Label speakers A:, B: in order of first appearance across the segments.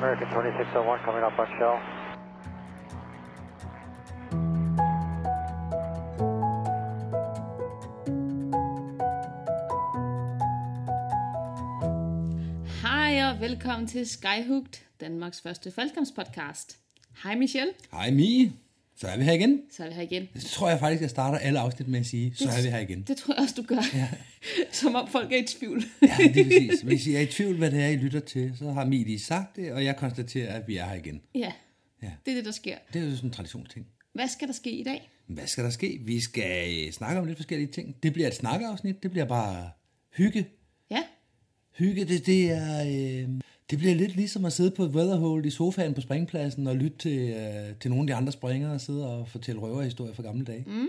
A: American 2601 coming up on shell.
B: Hej og velkommen til Skyhooked, Danmarks første faldskærmspodcast. Hej Michelle,
C: Hej Mie, så er vi her igen.
B: så er vi her igen.
C: Det tror jeg faktisk, jeg starter alle afsnit med at sige, så er vi her igen.
B: Det tror jeg også, du gør. Ja. Som om folk er i tvivl.
C: Ja, det er præcis. Hvis I er i tvivl, hvad det er, I lytter til, så har lige sagt det, og jeg konstaterer, at vi er her igen.
B: ja,
C: Ja.
B: det er det, der sker.
C: Det er jo sådan en traditionsting.
B: Hvad skal der ske i dag?
C: Hvad skal der ske? Vi skal øh, snakke om lidt forskellige ting. Det bliver et snakkeafsnit, det bliver bare hygge.
B: Ja,
C: Hygge, det, det er... Øh, det bliver lidt ligesom at sidde på et weatherhold i sofaen på springpladsen og lytte til, øh, til nogle af de andre springere og sidde og fortælle røverhistorier fra gamle dage. Mm.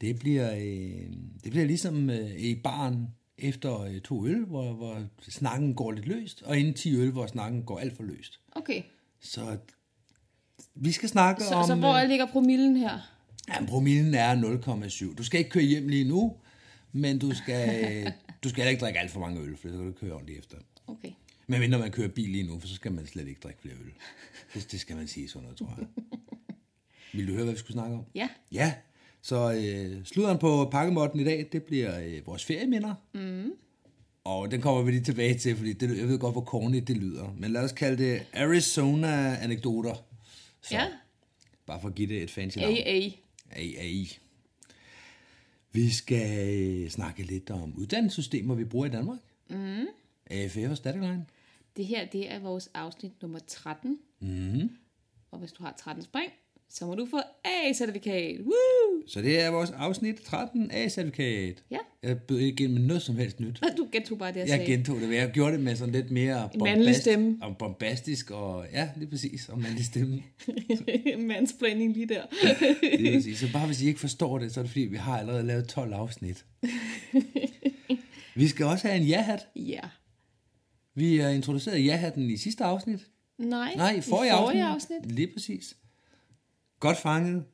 C: Det, bliver, øh, det bliver ligesom øh, i barn efter øh, to øl, hvor, hvor snakken går lidt løst, og inden 10 øl, hvor snakken går alt for løst.
B: okay.
C: Så vi skal snakke
B: Så,
C: om...
B: så hvor
C: øh,
B: ligger promillen her?
C: Ja, promillen er 0,7. Du skal ikke køre hjem lige nu, men du skal, du skal heller ikke drikke alt for mange øl, for så kan du køre ordentligt efter.
B: Okay.
C: Men mindre man kører bil lige nu, for så skal man slet ikke drikke flere øl. Det, det skal man sige sådan noget, tror jeg. Vil du høre, hvad vi skulle snakke om?
B: Ja,
C: Ja, så øh, sluderen på pakkemåtten i dag, det bliver øh, vores ferieminder. Mm. Og den kommer vi lige tilbage til, fordi det, jeg ved godt, hvor corny det lyder. Men lad os kalde det Arizona-anekdoter. Så,
B: ja.
C: Bare for at give det et fancy navn.
B: AA.
C: AI. Vi skal øh, snakke lidt om uddannelsessystemer, vi bruger i Danmark. Mm. AFF og Static Line.
B: Det her, det er vores afsnit nummer 13.
C: Mm.
B: Og hvis du har 13 spring, så må du få A-certifikat. Woo!
C: Så det er vores afsnit 13 A-certifikat.
B: Ja.
C: Jeg bød ikke med noget som helst nyt.
B: Du gentog bare det, jeg,
C: Jeg
B: sagde.
C: gentog det, jeg gjorde det med sådan lidt mere
B: mandlig stemme.
C: og bombastisk og ja, lige præcis, og mandlig stemme.
B: Mansplaining lige der.
C: Lige præcis. Så bare hvis I ikke forstår det, så er det fordi, vi har allerede lavet 12 afsnit. Vi skal også have en ja-hat.
B: ja.
C: Vi har introduceret ja-hatten i sidste afsnit.
B: Nej,
C: Nej, i forrige,
B: i forrige
C: afsnit.
B: afsnit.
C: Lige præcis. Godt fanget.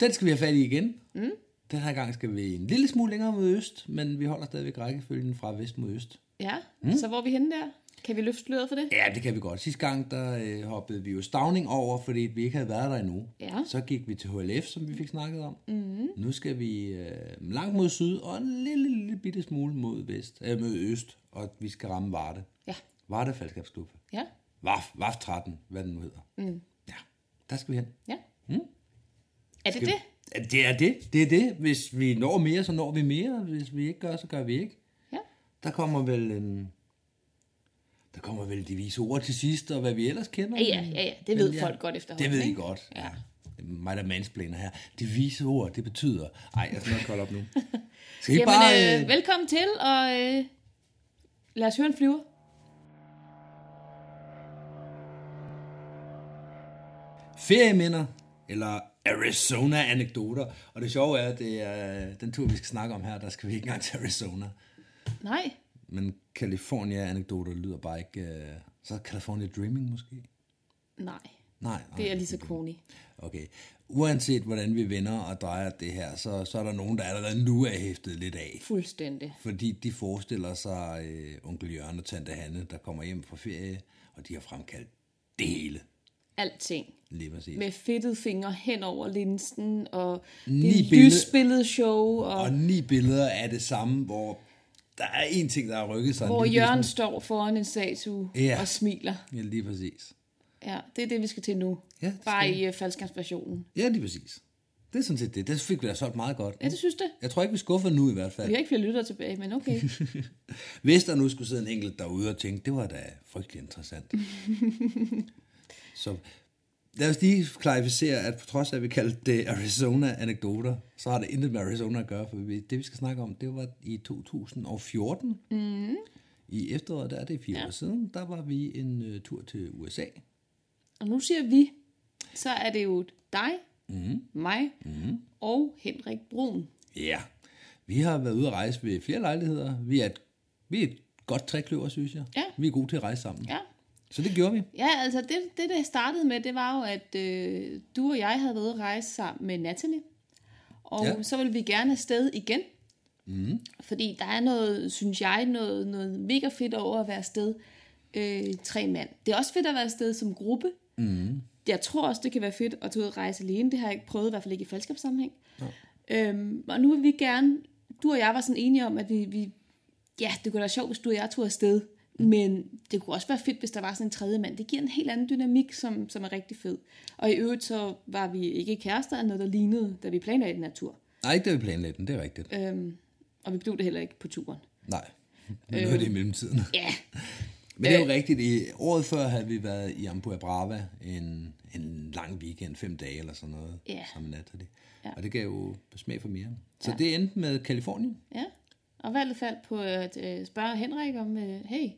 C: Den skal vi have fat i igen. Mm. Den her gang skal vi en lille smule længere mod øst, men vi holder stadigvæk rækkefølgen fra vest mod øst.
B: Ja, mm. så hvor er vi henne der? Kan vi løfte sløret for det?
C: Ja, det kan vi godt. Sidste gang, der øh, hoppede vi jo Stavning over, fordi vi ikke havde været der endnu.
B: Ja.
C: Så gik vi til HLF, som vi fik snakket om. Mm. Nu skal vi øh, langt mod syd, og en lille, lille bitte smule mod vest, øh, mod øst, og vi skal ramme Varde.
B: Ja.
C: Varde Faldskabsklub.
B: Ja.
C: VAF, VAF 13, hvad den nu hedder. Mm. Ja, der skal vi hen.
B: Ja. Mm. Er det det?
C: Ja, det er det. Det er det. Hvis vi når mere, så når vi mere. Hvis vi ikke gør, så gør vi ikke.
B: Ja.
C: Der kommer vel en... Der kommer vel de vise ord til sidst, og hvad vi ellers kender.
B: Ja, ja, ja, ja. Det ved folk godt efterhånden,
C: Det ved I
B: ikke?
C: godt.
B: Ja.
C: Det er mig, der mansplaner her. De vise ord, det betyder... Ej, jeg skal nok kolde op nu. Skal I
B: Jamen,
C: bare...
B: øh, velkommen til, og øh, lad os høre en flyver.
C: ferieminder, eller Arizona-anekdoter. Og det sjove er, at det er den tur, vi skal snakke om her, der skal vi ikke engang til Arizona.
B: Nej.
C: Men California-anekdoter lyder bare ikke... Uh, så er California Dreaming måske?
B: Nej,
C: Nej,
B: det
C: nej.
B: er lige så corny.
C: Okay. Uanset hvordan vi vender og drejer det her, så, så er der nogen, der allerede nu er hæftet lidt af.
B: Fuldstændig.
C: Fordi de forestiller sig øh, onkel Jørgen og tante Hanne, der kommer hjem fra ferie, og de har fremkaldt det hele.
B: Alting.
C: Lige præcis.
B: Med fedtede fingre hen over linsen, og
C: Ni
B: det lysbilledshow, og,
C: Og ni billeder af det samme, hvor der er en ting, der har rykket sig.
B: hvor Jørgen
C: smule.
B: står foran en statue
C: Ja.
B: og smiler.
C: Ja, lige præcis.
B: Ja, det er det, vi skal til nu.
C: Ja, det
B: Bare i uh, faldskærmsversionen.
C: Ja, lige præcis. Det er sådan set det. Det fik vi da solgt meget godt.
B: Ja, det synes det.
C: Jeg tror ikke, vi skuffer nu i hvert fald.
B: Vi har ikke flere lyttere tilbage, men okay.
C: Hvis der nu skulle sidde en enkelt derude og tænke, det var da frygtelig interessant. så lad os lige klarificere, at på trods af, at vi kaldte det Arizona-anekdoter, så har det intet med Arizona at gøre, for det vi skal snakke om, det var i 2014. Mm. I efteråret, der er det fire
B: Ja.
C: år siden, der var vi en uh, tur til USA.
B: Og nu siger vi, så er det jo dig, mm. mig mm. og Henrik Brun.
C: Ja, vi har været ude at rejse ved flere lejligheder. Vi er et, vi er et godt trækløver, synes jeg.
B: Ja.
C: Vi er gode til at rejse sammen.
B: Ja,
C: Så det gjorde vi.
B: ja altså det, det, det startede med, det var jo, at øh, du og jeg havde været ude at rejse sammen med Natalie. Og
C: Ja.
B: så ville vi gerne afsted igen. Mm. Fordi der er noget, synes jeg, noget, noget mega fedt over at være afsted øh, tre mand. Det er også fedt at være afsted som gruppe. Mm. Jeg tror også, det kan være fedt at tage ud og rejse alene. Det har jeg ikke prøvet, i hvert fald ikke i fællesskabssammenhæng. Ja. Øhm, og nu vil vi gerne, du og jeg var sådan enige om, at vi, vi ja, det kunne være sjovt, hvis du og jeg tog afsted. Mm. Men det kunne også være fedt, hvis der var sådan en tredje mand. Det giver en helt anden dynamik, som, som er rigtig fed. Og i øvrigt så var vi ikke kærester af noget, der lignede, da vi planlagde den her tur.
C: Nej, ikke da vi planlagde den, det er rigtigt.
B: Øhm, og vi blev det heller ikke på turen.
C: Nej, men nu er det i mellemtiden.
B: Ja,
C: Men det er jo rigtigt. I året før havde vi været i Ampua Brava en, en lang weekend, fem dage eller sådan noget,
B: Ja.
C: sammen med Natalie.
B: Ja.
C: Og det gav jo smag for mere. Så
B: Ja.
C: det endte med Kalifornien.
B: ja. Og valget faldt på at øh, spørge Henrik om, øh, hey,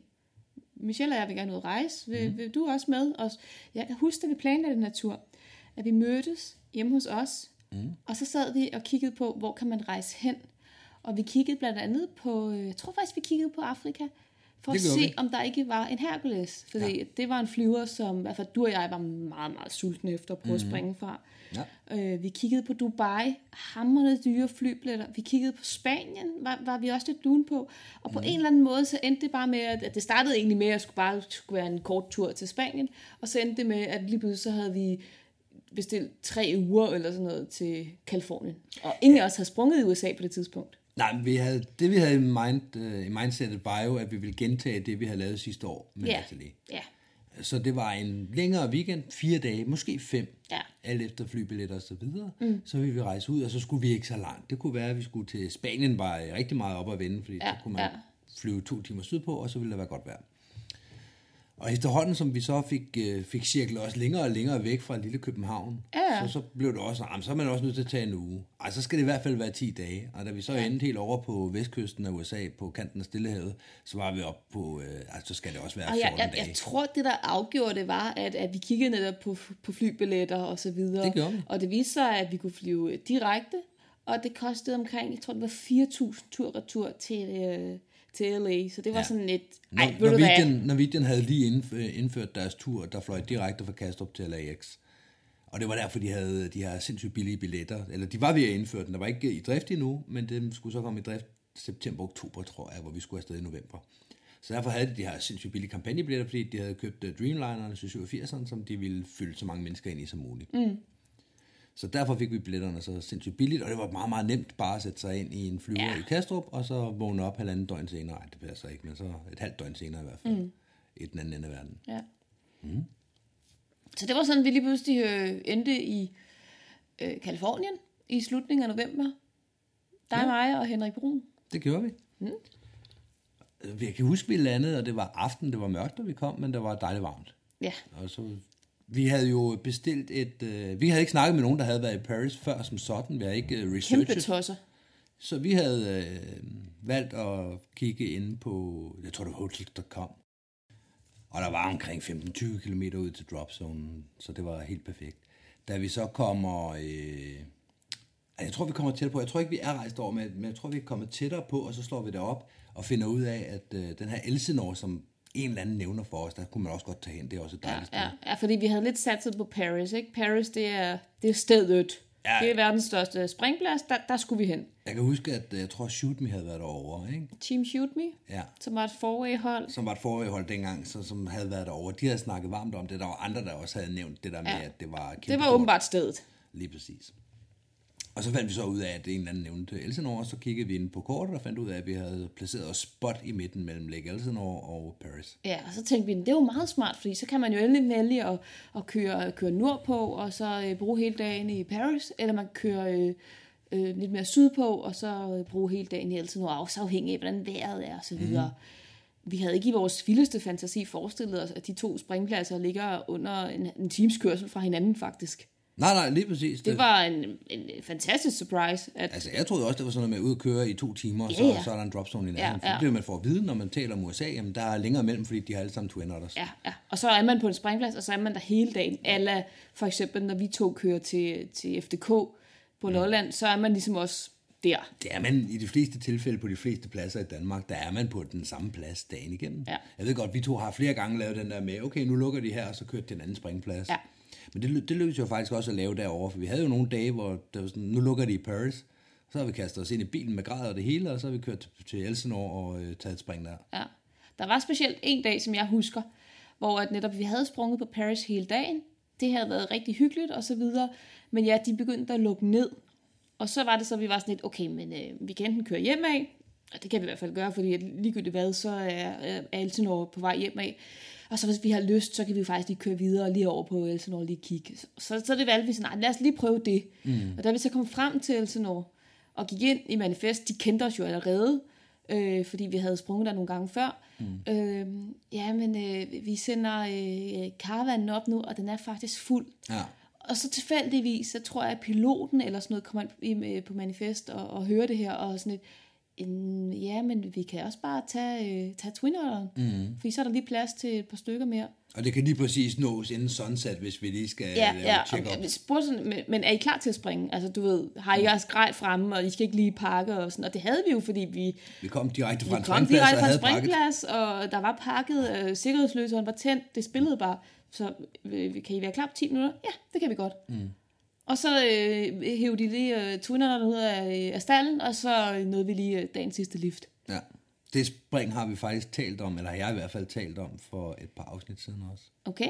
B: Michelle og jeg vil gerne ud at rejse. Vil, mm. vil du også med? Og jeg kan huske, da vi planlagde den her tur, at vi mødtes hjemme hos os, mm. og så sad vi og kiggede på, hvor kan man rejse hen. Og vi kiggede blandt andet på, øh, jeg tror faktisk, vi kiggede på Afrika, for at se,
C: vi.
B: om der ikke var en Hercules. Fordi ja. det var en flyver, som i hvert fald du og jeg var meget, meget sultne efter at prøve mm-hmm. at springe fra.
C: Ja.
B: Øh, vi kiggede på Dubai, hammerende dyre flybilletter. Vi kiggede på Spanien, var, var vi også lidt lune på. Og på mm. en eller anden måde, så endte det bare med, at, at det startede egentlig med, at det skulle bare skulle være en kort tur til Spanien. Og så endte det med, at lige pludselig så havde vi bestilt tre uger eller sådan noget til Kalifornien. Og ingen af os havde sprunget i USA på det tidspunkt.
C: Nej, men vi havde, det vi havde i, mind, uh, i mindsetet var jo, at vi ville gentage det, vi havde lavet sidste år med
B: Ja,
C: Natalie.
B: ja,
C: Så det var en længere weekend, fire dage, måske fem,
B: Ja.
C: alt efter flybilletter og så videre. Mm. Så ville vi rejse ud, og så skulle vi ikke så langt. Det kunne være, at vi skulle til Spanien, var rigtig meget op at vende, fordi
B: Ja,
C: så kunne man
B: ja.
C: flyve to timer sydpå, og så ville det være godt vejr. Og efterhånden, som vi så fik, øh, fik cirklet os længere og længere væk fra lille København,
B: Ja.
C: så, så blev det også, jamen, så er man også nødt til at tage en uge. Ej, så skal det i hvert fald være 10 dage. Og da vi så ja. endte helt over på vestkysten af USA, på kanten af Stillehavet, så var vi op på, øh, altså så skal det også være
B: Og
C: 14
B: jeg, jeg,
C: dage.
B: jeg tror, det der afgjorde det var, at, at vi kiggede netop på, på flybilletter og så videre.
C: Det gjorde vi.
B: Og det viste sig, at vi kunne flyve direkte, og det kostede omkring, jeg tror det var 4.000 tur-retur til, øh, til LA. Så det var
C: Ja.
B: sådan lidt, ej, hvad?
C: Norwegian, Norwegian havde lige indf- indført deres tur, der fløj direkte fra Kastrup til LAX. Og det var derfor, de havde de her sindssygt billige billetter. Eller de var ved at indføre den. Der var ikke i drift endnu, men den skulle så komme i drift september-oktober, tror jeg, hvor vi skulle afsted i november. Så derfor havde de de her sindssygt billige kampagnebilletter, fordi de havde købt øh, Dreamlinerne til 87'erne, som de ville fylde så mange mennesker ind i som muligt. Mm. Så derfor fik vi billetterne så sindssygt billigt, og det var meget, meget nemt bare at sætte sig ind i en flyver ja. I Kastrup, og så vågne op halvanden døgn senere. Nej, det passer ikke, men så et halvt døgn senere i hvert fald. Mm. I den anden ende af verden.
B: Ja. Så det var sådan, vi lige pludselig øh, endte i øh, Kalifornien i slutningen af november. Dig, ja. mig og Henrik Brun.
C: Det gjorde vi. Mm. Jeg kan huske, vi landede, og det var aften, det var mørkt, da vi kom, men det var dejligt varmt.
B: Ja,
C: Og så, vi havde jo bestilt et... Øh, vi havde ikke snakket med nogen, der havde været i Paris før som sådan. Vi havde ikke øh,
B: kæmpe
C: researchet.
B: tosser.
C: Så vi havde øh, valgt at kigge ind på, jeg tror det var Hotels.com. Og der var omkring 15-20 km ud til dropzonen, så det var helt perfekt. Da vi så kommer... Øh, jeg tror, vi kommer tættere på. Jeg tror ikke, vi er rejst over, men men jeg tror, vi er kommet tættere på, og så slår vi det op og finder ud af, at øh, den her Elsinore, som en eller anden nævner for os, der kunne man også godt tage hen. Det er også et
B: Ja,
C: dejligt sted.
B: ja, ja, fordi vi havde lidt satset på Paris, ikke? Paris, det er, det er stedet.
C: Ja.
B: Ja. Det er verdens største springplads, der, der skulle vi hen.
C: Jeg kan huske, at øh, jeg tror, Shoot Me havde været derovre, ikke?
B: Team Shoot Me,
C: Ja.
B: som var et forway-hold.
C: som var et forrige hold dengang, så, som havde været derovre. De havde snakket varmt om det. Der var andre, der også havde nævnt det der med,
B: Ja.
C: at det var kæmpe
B: Det var åbenbart stedet.
C: Lige præcis. Og så fandt vi så ud af, at en eller anden nævnte Elsinore, og så kiggede vi ind på kortet og fandt ud af, at vi havde placeret os spot i midten mellem Lake Elsinore og Paris.
B: Ja, og så tænkte vi, det er jo meget smart, fordi så kan man jo endelig vælge at, at køre, køre nordpå, og så øh, bruge hele dagen i Paris, eller man kan køre øh, øh, lidt mere sydpå, og så øh, bruge hele dagen i Elsinore, også afhængig af, hvordan vejret er, og så videre. Mm. Vi havde ikke i vores vildeste fantasi forestillet os, at de to springpladser ligger under en, en times kørsel fra hinanden, faktisk.
C: Nej, nej, lige præcis.
B: Det var en, en fantastisk surprise, at
C: Altså, jeg troede også, det var sådan noget med at ud og køre i to timer, og så,
B: Ja, ja.
C: så er der en dropzone i nærheden. Ja,
B: ja.
C: Det er man får at vide, når man taler om USA, jamen der er længere mellem, fordi de har alle sammen Twin Otters.
B: Ja, ja. Og så er man på en springplads, og så er man der hele dagen. Alla, for eksempel, når vi to kører til, til FDK på Lolland, så er man ligesom også der.
C: Det er man i de fleste tilfælde på de fleste pladser i Danmark, der er man på den samme plads dagen igennem.
B: Ja.
C: Jeg ved godt, vi to har flere gange lavet den der med, okay, nu lukker de her, og så kører til en anden springplads.
B: Ja.
C: Men det, det lykkedes jo faktisk også at lave derovre, for vi havde jo nogle dage, hvor der var sådan, nu lukker de i Paris, så har vi kastet os ind i bilen med grad og det hele, og så har vi kørt til, Elsinore og øh, taget et spring der.
B: Ja. Der var specielt en dag, som jeg husker, hvor at netop vi havde sprunget på Paris hele dagen. Det havde været rigtig hyggeligt og så videre. Men ja, de begyndte at lukke ned. Og så var det så, at vi var sådan lidt, okay, men øh, vi kan enten køre hjem af, og det kan vi i hvert fald gøre, fordi at ligegyldigt hvad, så er, er Elsinore på vej hjem af. Og så hvis vi har lyst, så kan vi faktisk lige køre videre lige over på Elsinore og lige kigge. Så, så, så det valgte vi sådan, nej, lad os lige prøve det. Mm. Og da vi så kom frem til Elsinore og gik ind i manifest, de kendte os jo allerede, øh, fordi vi havde sprunget der nogle gange før. Mm. Øh, ja, men øh, vi sender øh, karavanen op nu, og den er faktisk fuld.
C: Ja.
B: Og så tilfældigvis, så tror jeg, at piloten eller sådan noget kommer ind i- på manifest og, og hører det her, og sådan et, "Mm, ja, men vi kan også bare tage, øh, tage twin mm. fordi så er der lige plads til et par stykker mere.
C: Og det kan lige præcis nås inden sunset, hvis vi lige skal
B: Ja,
C: lave
B: ja,
C: et check-up.
B: og vi spurgte sådan, men, men er I klar til at springe? Altså, du ved, har I jeres grej fremme, og I skal ikke lige pakke og sådan, og det havde vi jo, fordi vi,
C: Vi kom direkte fra en springplads og havde
B: springplads, og der var pakket, øh, sikkerhedsløseren var tændt, det spillede bare, så øh, kan I være klar på 10 minutter? Ja, det kan vi godt. Mm. Og så øh, hævde de lige øh, twinnerne ud af, af stallen, og så nåede vi lige øh, dagens sidste lift.
C: Ja. Det spring har vi faktisk talt om, eller har jeg i hvert fald talt om for et par afsnit siden også.
B: Okay?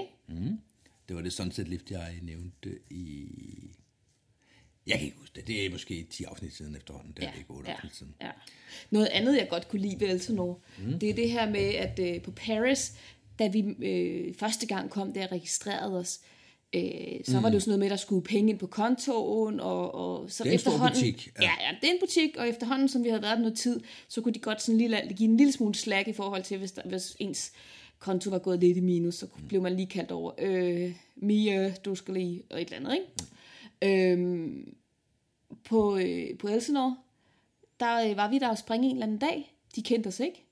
C: Det var det sunset lift, jeg nævnte i... Jeg kan ikke huske det. Det er måske 10 afsnit siden efterhånden. Det er det ikke 8 afsnit siden.
B: ja. Noget andet, jeg godt kunne lide ved Elsinore, mm. det er det her med, at øh, på Paris, da vi øh, første gang kom der og registrerede os, øh, så mm. var det jo sådan noget med, at der skulle penge ind på kontoen, og, og så
C: Det er
B: efterhånden...
C: butik, ja.
B: Ja. ja, det er en butik, og efterhånden, som vi havde været der noget tid, så kunne de godt sådan lige, give en lille smule slag i forhold til, hvis, der, hvis ens konto var gået lidt i minus, så
C: Mm.
B: blev man lige kaldt over, øh, Mia, du skal lige, og et eller andet, ikke? Mm. Øhm, på, øh, på Elsinore, der øh, var vi der og springe en eller anden dag. De kendte os ikke.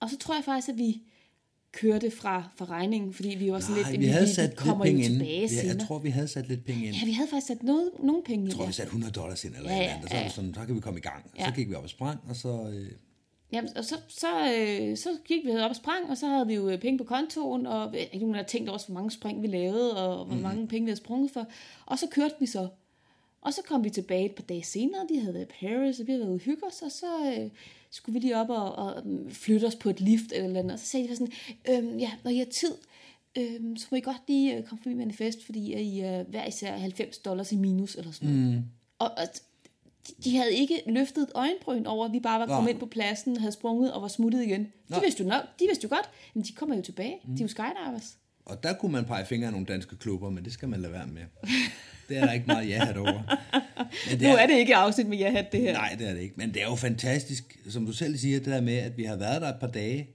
B: Og så tror jeg faktisk, at vi kørte fra, fra regningen, fordi vi var sådan
C: Nej,
B: lidt,
C: vi havde sat
B: vi
C: lidt
B: kommer
C: penge
B: jo
C: ind. Ja, jeg tror, vi havde sat lidt penge ind.
B: Ja, vi havde faktisk sat noget, nogle penge
C: Jeg
B: i
C: tror, vi satte 100 dollars ind eller
B: Ja,
C: ja, andet, og så,
B: ja.
C: sådan, så kan vi komme i gang.
B: Ja.
C: så gik vi op og sprang, og så... Øh,
B: Jamen, og så, så, øh, så gik vi op og sprang, og så havde vi jo øh, penge på kontoen, og øh, ikke nogen der tænkte også, hvor mange spring vi lavede, og hvor
C: Mhm.
B: mange penge vi havde sprunget for. Og så kørte vi så. Og så kom vi tilbage et par dage senere, de havde været i Paris, og vi havde været ude hygge os, og så øh, skulle vi lige op og, og mm, flytte os på et lift eller noget, og så sagde de sådan, øhm, ja, når I har tid, øhm, så må I godt lige øh, komme forbi manifest, fordi I er hver især 90 dollars i minus, eller sådan noget. Mm. Og, og de, de havde ikke løftet et øjenbryn over, at vi bare var kommet
C: Nå.
B: ind på pladsen, havde sprunget og var smuttet igen. De
C: Nå.
B: vidste jo nok, de vidste jo godt, men de kommer jo tilbage. Mm. De er jo skydivers.
C: Og der kunne man pege fingre af nogle danske klubber, men det skal man lade være med. Det er der ikke meget ja over. Men
B: Nu er det ikke afsnit med jer hat, det her.
C: Nej, det er det ikke. Men det er jo fantastisk, som du selv siger, det der med, at vi har været der et par dage.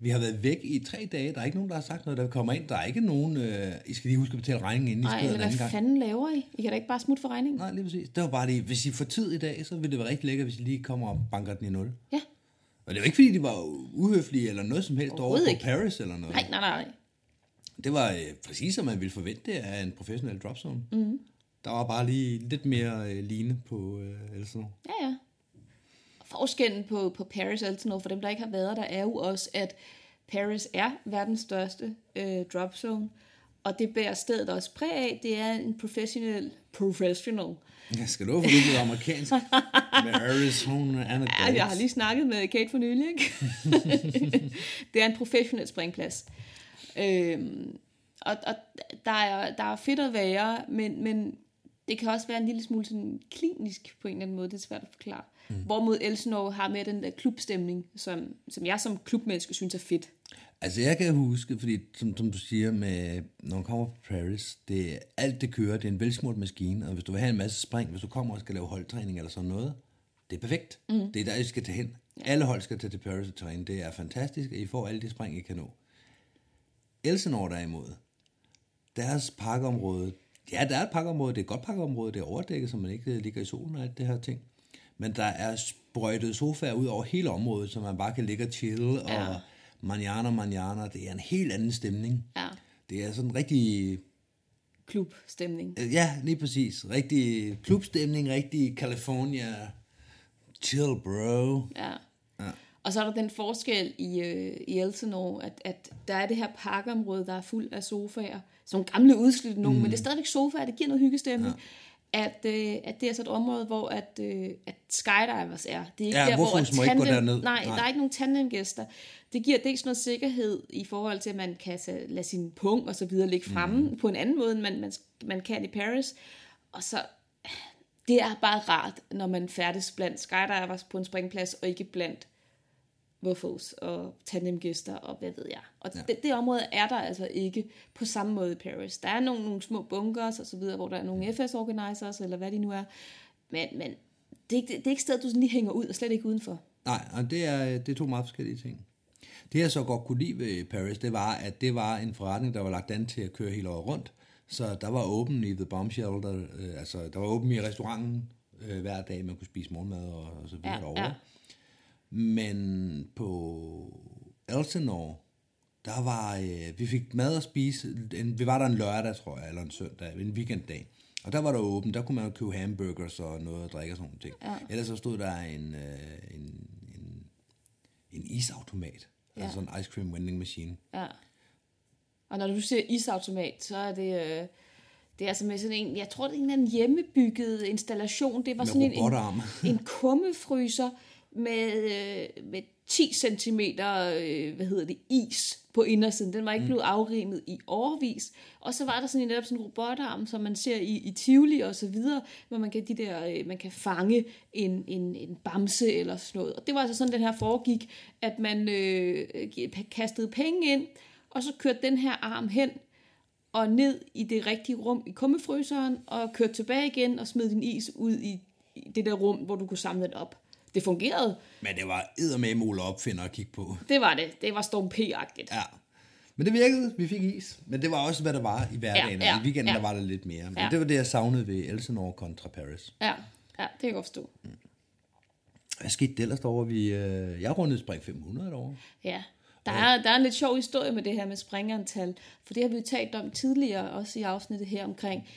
C: Vi har været væk i tre dage. Der er ikke nogen, der har sagt noget, der kommer ind. Der er ikke nogen... Øh, I skal lige huske at betale regningen, inden I
B: eller
C: en anden
B: hvad
C: gang.
B: fanden laver I? I kan da ikke bare smutte for regningen.
C: Nej, lige præcis. Det var bare det. Hvis I får tid i dag, så vil det være rigtig lækkert, hvis I lige kommer og banker den i nul.
B: Ja.
C: Og det var ikke, fordi de var uhøflige eller noget som helst over på. Paris eller noget.
B: Nej, nej, nej.
C: Det var øh, præcis, som man ville forvente af en professionel dropzone. Mm. Der var bare lige lidt mere øh, line på øh, Elsinore.
B: Ja, ja. Og Forskellen på, på Paris og Elsinore, for dem, der ikke har været der, er jo også, at Paris er verdens største øh, drop zone, og det bærer stedet også præg af. Det er en professional, professional.
C: Jeg skal love for, at du bliver amerikansk med Arizona Anecdotes.
B: Ja, jeg har lige snakket med Kate for nylig, ikke? det er en professionel springplads. Øhm, og, og der, er, der er fedt at være, men, men det kan også være en lille smule sådan klinisk på en eller anden måde. Det er svært at forklare. Mm. Hvorimod Elsinore har med den der klubstemning, som, som jeg som klubmenneske synes er fedt.
C: Altså jeg kan huske, fordi som, som du siger, med, når man kommer på Paris, det, alt det kører, det er en velsmurt maskine, og hvis du vil have en masse spring, hvis du kommer og skal lave holdtræning eller sådan noget, det er perfekt. Mm. Det er der, I skal tage hen. Ja. Alle hold skal tage til Paris og træne. Det er fantastisk, at I får alle de spring, I kan nå. Elsinore derimod, deres parkområde, ja, der er et parkområde, det er et godt parkområde, det er overdækket, så man ikke ligger i solen og alt det her ting. Men der er sprøjtet sofaer ud over hele området, så man bare kan ligge og chill,
B: Ja.
C: og manjana, manjana, det er en helt anden stemning.
B: Ja.
C: Det er sådan rigtig,
B: Klubstemning.
C: øh, ja, lige præcis, rigtig klubstemning, rigtig California, chill bro.
B: Ja.
C: Ja.
B: Og så er der den forskel i, øh, i Elsinore, at, at der er det her parkområde, der er fuld af sofaer. Sådan nogle gamle udslidte nogle, mm. men det er stadigvæk sofaer, det giver noget hyggestemning. at, øh, at det er så et område, hvor at, øh, at skydivers er. Det er ikke
C: Ja,
B: der, hvor at
C: må ikke.
B: Nej,
C: Nej.
B: der er ikke nogen tandemgæster. Det giver dels noget sikkerhed i forhold til, at man kan så lade sin pung og så videre ligge fremme mm. på en anden måde, end man, man, man kan i Paris. Og så, det er bare rart, når man færdes blandt skydivers på en springplads, og ikke blandt waffles og tandemgæster og hvad ved jeg. Og ja. det, det område er der altså ikke på samme måde i Paris. Der er nogle, nogle små bunkers og så videre, hvor der er nogle FS-organizers, eller hvad de nu er. Men, men det, er ikke- det er ikke et sted, du sådan lige hænger ud, og slet ikke udenfor.
C: Nej, og det er, det er to meget forskellige ting. Det jeg så godt kunne lide ved Paris, det var, at det var en forretning, der var lagt an til at køre hele året rundt. Så der var åben i The Bomb Shelter, øh, altså der var åben i restauranten øh, hver dag, man kunne spise morgenmad og, og så videre
B: Ja,
C: derovre.
B: ja.
C: Men på Elsinore, der var, øh, vi fik mad at spise, en, vi var der en lørdag, tror jeg, eller en søndag, en weekenddag. Og der var der åben, der kunne man jo købe hamburgers og noget at drikke og sådan nogle ting.
B: Ja.
C: Ellers så stod der en, øh, en, en, en isautomat, ja. altså sådan en ice cream vending machine.
B: Ja. Og når du siger isautomat, så er det... Øh, det er altså med sådan en, jeg tror, det er en eller anden hjemmebygget installation. Det var
C: Med
B: sådan en, en, en kummefryser med, øh, med 10 cm øh, hvad hedder det, is på indersiden. Den var ikke mm. blevet afrimet i årvis. Og så var der sådan en, netop sådan en robotarm, som man ser i, i Tivoli og så videre, hvor man kan, de der, øh, man kan fange en, en, en bamse eller sådan noget. Og det var altså sådan, den her foregik, at man øh, kastede penge ind, og så kørte den her arm hen og ned i det rigtige rum i kummefryseren, og kørte tilbage igen og smed din is ud i, i det der rum, hvor du kunne samle den op. Det fungerede.
C: Men det var eddermame Ole opfinder at kigge på.
B: Det var det. Det var Storm P-agtigt.
C: Ja. Men det virkede, vi fik is. Men det var også, hvad der var i hverdagen.
B: Ja, ja,
C: og I weekenden
B: ja.
C: der var der lidt mere. Men
B: Ja.
C: det var det, jeg savnede ved Elsinore kontra Paris.
B: Ja, ja det kan jeg godt forstå.
C: Hvad skete der ellers derovre? Vi, øh, jeg rundede spring 500 derovre.
B: Ja. Der er, der er en lidt sjov historie med det her med springerantal, for det har vi jo talt om tidligere, også i afsnittet her omkring,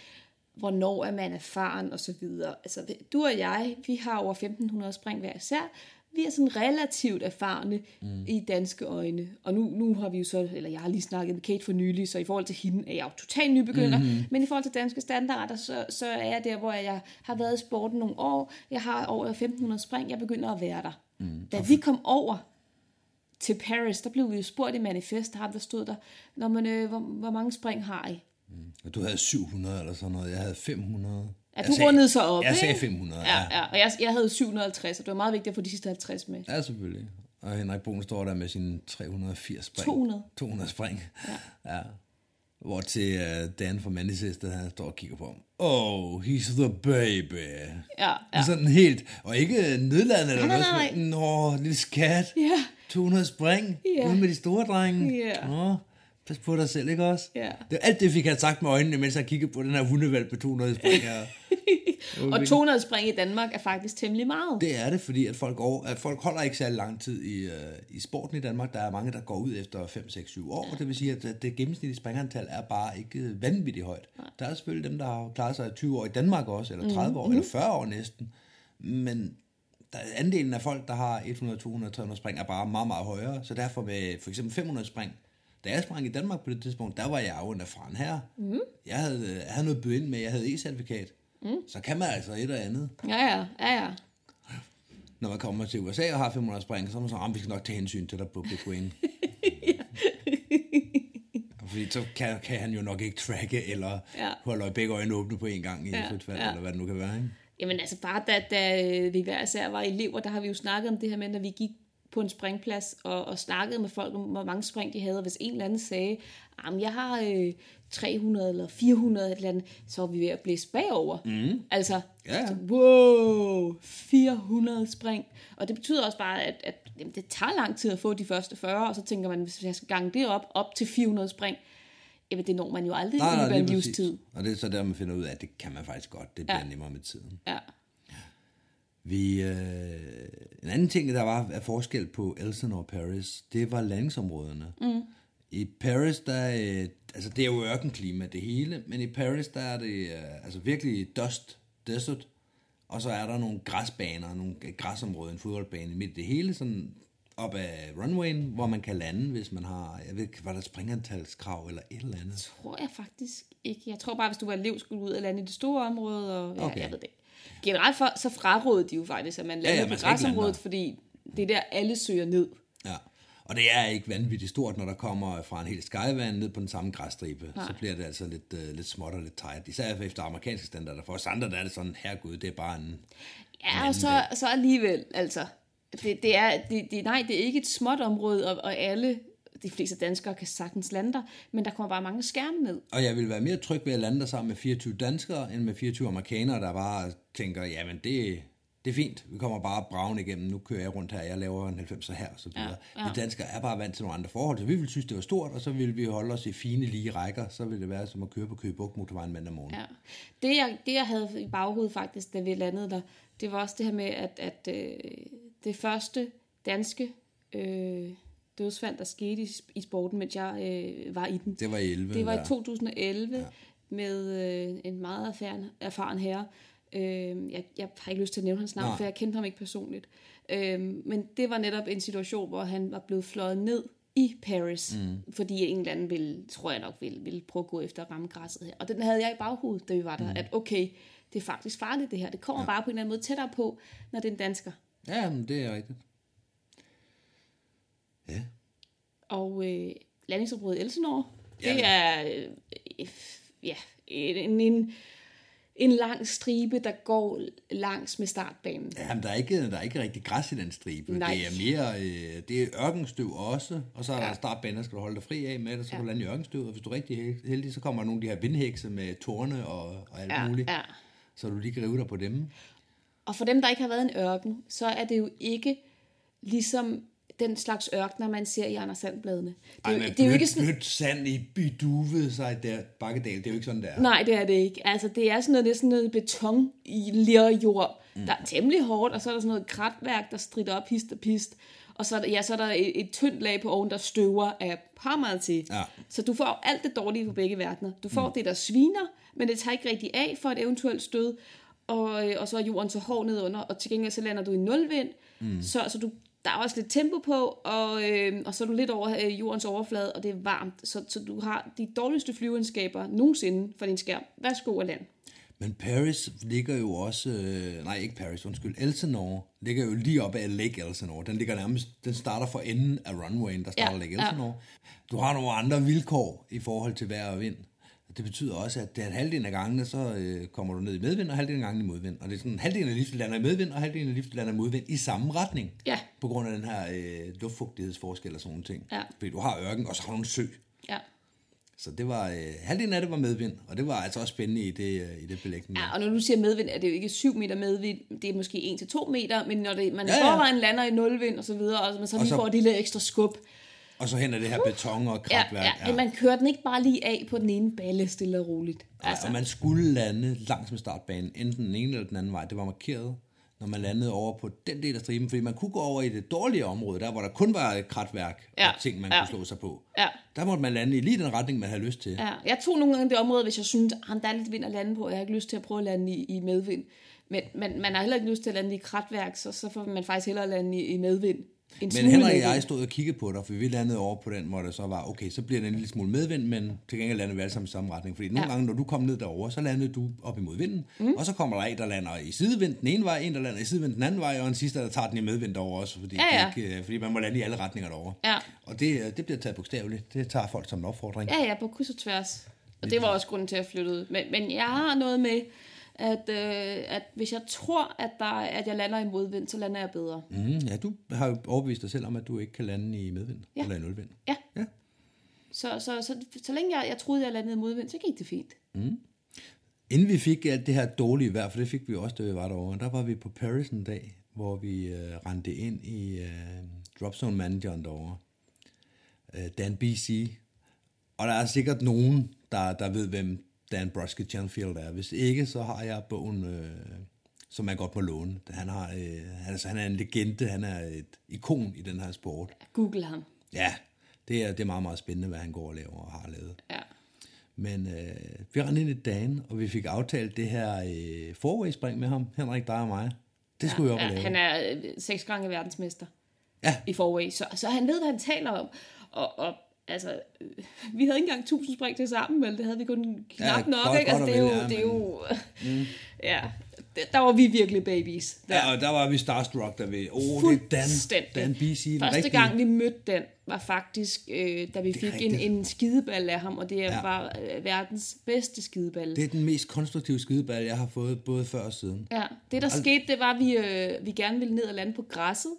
B: hvornår er man erfaren og så videre. Altså, du og jeg, vi har over 1500 spring hver især. Vi er sådan relativt erfarne mm. i danske øjne. Og nu, nu har vi jo så, eller jeg har lige snakket med Kate for nylig, så i forhold til hende er jeg jo totalt nybegynder. Mm-hmm. Men i forhold til danske standarder, så, så er jeg der, hvor jeg har været i sporten nogle år. Jeg har over 1500 spring, jeg begynder at være der. Mm. Da vi kom over til Paris, der blev vi jo spurgt i manifest, ham der stod der, Nå, men, øh, hvor, hvor mange spring har I?
C: Og du havde 700 eller sådan noget. Jeg havde 500.
B: Ja, du
C: sagde-
B: rundede så op,
C: Jeg sagde
B: ikke?
C: 500,
B: Ja, ja. og jeg, jeg havde 750, og det var meget vigtigt at få de sidste 50 med.
C: Ja, selvfølgelig. Og Henrik Bohn står der med sine 380 spring.
B: 200.
C: 200 spring. Ja. ja. Hvor til uh, Dan fra Manchester, han står og kigger på ham. Oh, he's the baby.
B: Ja,
C: Ja. Sådan helt, og ikke nedladende eller
B: Nej,
C: noget.
B: nej,
C: sådan, Nå, lille skat.
B: Ja.
C: 200 spring.
B: Ja.
C: Ude med de store drenge.
B: Ja.
C: Nå, pas på dig selv, ikke også?
B: Ja.
C: Det er alt det, fik han sagt med øjnene, mens han kiggede på den her hundevalg med 200 spring.
B: Og 200 spring i Danmark er faktisk temmelig meget.
C: Det er det, fordi at folk, over, at folk holder ikke særlig lang tid i, uh, i sporten i Danmark. Der er mange, der går ud efter 5, 6, 7 år. Ja. Det vil sige, at det gennemsnitlige springerantal er bare ikke øh, vanvittigt højt. Nej. Der er selvfølgelig dem, der har klaret sig i 20 år i Danmark også, eller 30 mm. år, eller 40 år næsten. Men der, andelen af folk, der har 100, 200, 300 spring, er bare meget, meget højere. Så derfor med for eksempel 500 spring, da jeg sprang i Danmark på det tidspunkt, der var jeg jo en erfaren her. Mm. Jeg, havde, jeg havde noget bød ind med, jeg havde e-certifikat. Mm. Så kan man altså et og andet.
B: Ja, ja, ja, ja.
C: Når man kommer til USA og har 500 spring, så er man så, ah, vi skal nok tage hensyn til dig på Big Wing. Fordi så kan, kan han jo nok ikke tracke, eller
B: Ja.
C: holde begge øjne åbne på en gang i
B: Ja,
C: frit fald,
B: ja.
C: ja. eller hvad det nu kan være. Ikke?
B: Jamen altså bare da, da øh, vi hver især var elever, der har vi jo snakket om det her med, når vi gik på en springplads og, og snakkede med folk om, hvor mange spring de havde. Og hvis en eller anden sagde, at jeg har øh, 300 eller 400 eller andet, så var vi ved at blæse bagover. Mm. Altså,
C: ja.
B: så, wow, 400 spring. Og det betyder også bare, at, at jamen, det tager lang tid at få de første 40, og så tænker man, hvis jeg skal gange det op, op til 400 spring, jamen det når man jo aldrig i løbet af en livstid.
C: Og det er så der, man finder ud af, at det kan man faktisk godt. Det bliver
B: ja.
C: nemmere med tiden.
B: Ja.
C: Vi, øh, en anden ting, der var af forskel på Elsinore og Paris, det var landingsområderne. Mm. I Paris, der øh, altså det er jo ørkenklima det hele, men i Paris, der er det øh, altså virkelig dust, desert, og så er der nogle græsbaner, nogle græsområder, en fodboldbane midt i det hele, sådan op af runwayen, hvor man kan lande, hvis man har, jeg ved ikke, var der springantalskrav eller et eller andet.
B: tror jeg faktisk ikke. Jeg tror bare, hvis du var elev, skulle du ud og lande i det store område, og ja,
C: Okay.
B: jeg ved det ikke. Generelt for, så frarådede de jo faktisk, at man lander
C: ja,
B: på
C: man lande
B: græsområdet, fordi det er der, alle søger ned.
C: Ja. Og det er ikke vanvittigt stort, når der kommer fra en helt skyvand ned på den samme græsstribe. Så bliver det altså lidt, uh, lidt småt og lidt tight. Især efter amerikanske standarder. For os andre der er det sådan, herregud, det er bare en...
B: Ja, og så, så alligevel, altså. Det, det er, det, det, nej, det er ikke et småt område, og, og alle, de fleste danskere kan sagtens lande der, men der kommer bare mange skærme ned.
C: Og jeg vil være mere tryg ved at lande der sammen med 24 danskere, end med 24 amerikanere, der bare tænker, jamen det, det er fint, vi kommer bare braven igennem, nu kører jeg rundt her, jeg laver en 90'er her, og så videre. Ja, ja. Vi danskere er bare vant til nogle andre forhold, så vi ville synes, det var stort, og så ville vi holde os i fine lige rækker, så ville det være som at køre på Køge Bugt motorvejen mandag morgen.
B: Ja. Det, jeg, det, jeg havde i baghovedet faktisk, da vi landede der, det var også det her med, at, at øh, det første danske øh, dødsfald, der skete i, i sporten, mens jeg øh, var i den.
C: Det var i 11.
B: Det var i 2011 ja. med øh, en meget erfaren, erfaren herre. Øh, jeg, jeg har ikke lyst til at nævne hans navn,
C: Nej.
B: for jeg kendte ham ikke personligt. Øh, men det var netop en situation, hvor han var blevet fløjet ned i Paris, mm. fordi en eller anden ville, tror jeg nok, ville, ville prøve at gå efter at ramme græsset her. Og den havde jeg i baghovedet, da vi var der, mm. at okay, det er faktisk farligt det her. Det kommer ja. bare på en eller anden måde tættere på, når det er en dansker.
C: Ja, men det er rigtigt. Ja.
B: Og øh, landingsområdet Elsenor,
C: Ja.
B: det er øh, ja, en, en, en lang stribe, der går langs med startbanen.
C: Jamen, der er ikke, der er ikke rigtig græs i den stribe.
B: Nej.
C: Det er mere, øh, det er ørkenstøv også, og så er der ja. startbaner, skal du holde dig fri af med, og så kan
B: Ja.
C: du lande i ørkenstøv, og hvis du er rigtig hel- heldig, så kommer der nogle af de her vindhækse med torne og, og alt
B: Ja,
C: muligt,
B: ja.
C: så du lige kan rive dig på dem.
B: Og for dem, der ikke har været i en ørken, så er det jo ikke ligesom den slags ørkner, man ser i Anders Sandbladene. Det, er
C: Ej, men
B: det er jo ikke sådan,
C: blødt sand i byduve sig der, bakkedal, det er jo ikke sådan, der.
B: Nej, det er det ikke. Altså, det er sådan noget, det er sådan noget beton i lerjord, mm. der er temmelig hårdt, og så er der sådan noget kratværk, der strider op hist og pist. Og så er der, ja, så er der et, et tyndt lag på oven, der støver af hammeret til.
C: Ja.
B: Så du får alt det dårlige på begge verdener. Du får mm. det, der sviner, men det tager ikke rigtig af for et eventuelt stød. Og, øh, og så er jorden så hård nedunder, og til gengæld så lander du i nulvind. Mm. Så, så du, der er også lidt tempo på, og, øh, og så er du lidt over øh, jordens overflade, og det er varmt. Så, så du har de dårligste flyveegenskaber nogensinde for din skærm. Værsgo at land.
C: Men Paris ligger jo også, øh, nej ikke Paris, undskyld, Elsinore ligger jo lige op ad Lake Elsinore. Den ligger nærmest, den starter for enden af runwayen, der starter
B: Ja,
C: Lake
B: ja.
C: Elsinore. Du har nogle andre vilkår i forhold til vejr og vind. Det betyder også, at det er halvdelen af gangene, så øh, kommer du ned i medvind, og halvdelen af gangene i modvind. Og det er sådan, halvdelen af livet lander i medvind, og halvdelen af livet lander i modvind i samme retning.
B: Ja.
C: På grund af den her øh, luftfugtighedsforskel og sådan nogle ting.
B: Ja.
C: Fordi du har ørken, og så har du en sø.
B: Ja.
C: Så det var, øh, halvdelen af det var medvind, og det var altså også spændende i det, øh, i det belægning.
B: Ja, og når du siger medvind, er det jo ikke 7 meter medvind, det er måske 1-2 meter, men når det, man
C: Ja, ja.
B: forvejen lander i nulvind og så videre, og man så lige
C: så-
B: får et lille ekstra skub.
C: Og så hen er det her beton og
B: Ja,
C: kratværk.
B: ja, men man kører den ikke bare lige af på den ene balle, stille og roligt.
C: Altså. Og man skulle lande langs med startbanen, enten den ene eller den anden vej. Det var markeret, når man landede over på den del af striben, fordi man kunne gå over i det dårlige område, der hvor der kun var et kratværk
B: Ja,
C: og ting, man
B: ja.
C: kunne slå sig på.
B: Ja.
C: Der måtte man lande i lige den retning, man havde lyst til.
B: Ja, jeg tog nogle gange det område, hvis jeg synes, at der er lidt vind at lande på, og jeg har ikke lyst til at prøve at lande i, i medvind. Men man, man har heller ikke lyst til at lande i kratværk, så, så får man faktisk hellere lande i, i medvind. En
C: Men Henrik og jeg stod og kiggede på dig, for vi landede over på den, hvor det så var, okay, så bliver det en lille smule medvind, men til gengæld landede vi alle sammen i samme retning. Fordi nogle
B: Ja.
C: gange, når du kom ned derover, så landede du op imod vinden, mm. og så kommer der en, der lander i sidevind den ene vej, en, der lander i sidevind den anden vej, og en sidste, der tager den i medvind derover også, fordi,
B: Ja, ja.
C: Det ikke, øh, fordi man må lande i alle retninger derover.
B: Ja.
C: Og det, øh, det bliver taget bogstaveligt. Det tager folk som en opfordring.
B: Ja, ja, på kryds og tværs. Og det var også grunden til, at jeg flyttede. Men, men jeg har noget med, at, øh, at hvis jeg tror, at, der, at jeg lander i modvind, så lander jeg bedre.
C: Mm, ja, du har jo overbevist dig selv om, at du ikke kan lande i medvind,
B: Ja.
C: eller i nulvind.
B: Ja.
C: Ja.
B: Så, så, så, så længe jeg, jeg troede, jeg landede i modvind, så gik det fint.
C: Inden vi fik alt det her dårlige vejr, for det fik vi også, da vi var derovre, der var vi på Paris en dag, hvor vi øh, rendte ind i øh, Dropzone Manageren derovre. Øh, Dan BC. Og der er sikkert nogen, der, der ved, hvem Dan Brodsky Chanfield er. Hvis ikke, så har jeg bogen, øh, som man godt må låne. Han, har, øh, han, altså, han er en legende, han er et ikon i den her sport.
B: Google ham.
C: Ja, det er, det er meget, meget spændende, hvad han går og laver og har lavet.
B: Ja.
C: Men øh, vi rendte ind i dagen, og vi fik aftalt det her øh, forway-spring med ham, Henrik, dig og mig. Det skulle vi op og
B: ja,
C: lave.
B: han er øh, seks gange verdensmester.
C: Ja.
B: i forway, så, så han ved, hvad han taler om. Og, og altså, øh, vi havde ikke engang 1000 spring til sammen, vel? Det havde vi kun knap
C: Ja,
B: nok,
C: godt-
B: ikke? Altså, det er jo,
C: ja,
B: det er jo, ja, det- der var vi virkelig babies. Der.
C: Ja, og der var vi starstruck, der ved, åh, oh, det er Dan. Dan BC. den
B: Første
C: rigtige.
B: gang, vi mødte den, var faktisk, øh, da vi fik en, en skideball af ham, og det er
C: Ja.
B: var øh, verdens bedste skideball.
C: Det er den mest konstruktive skideball, jeg har fået, både før og siden.
B: Ja, det der skete, det var, at vi, øh, vi gerne ville ned og lande på græsset.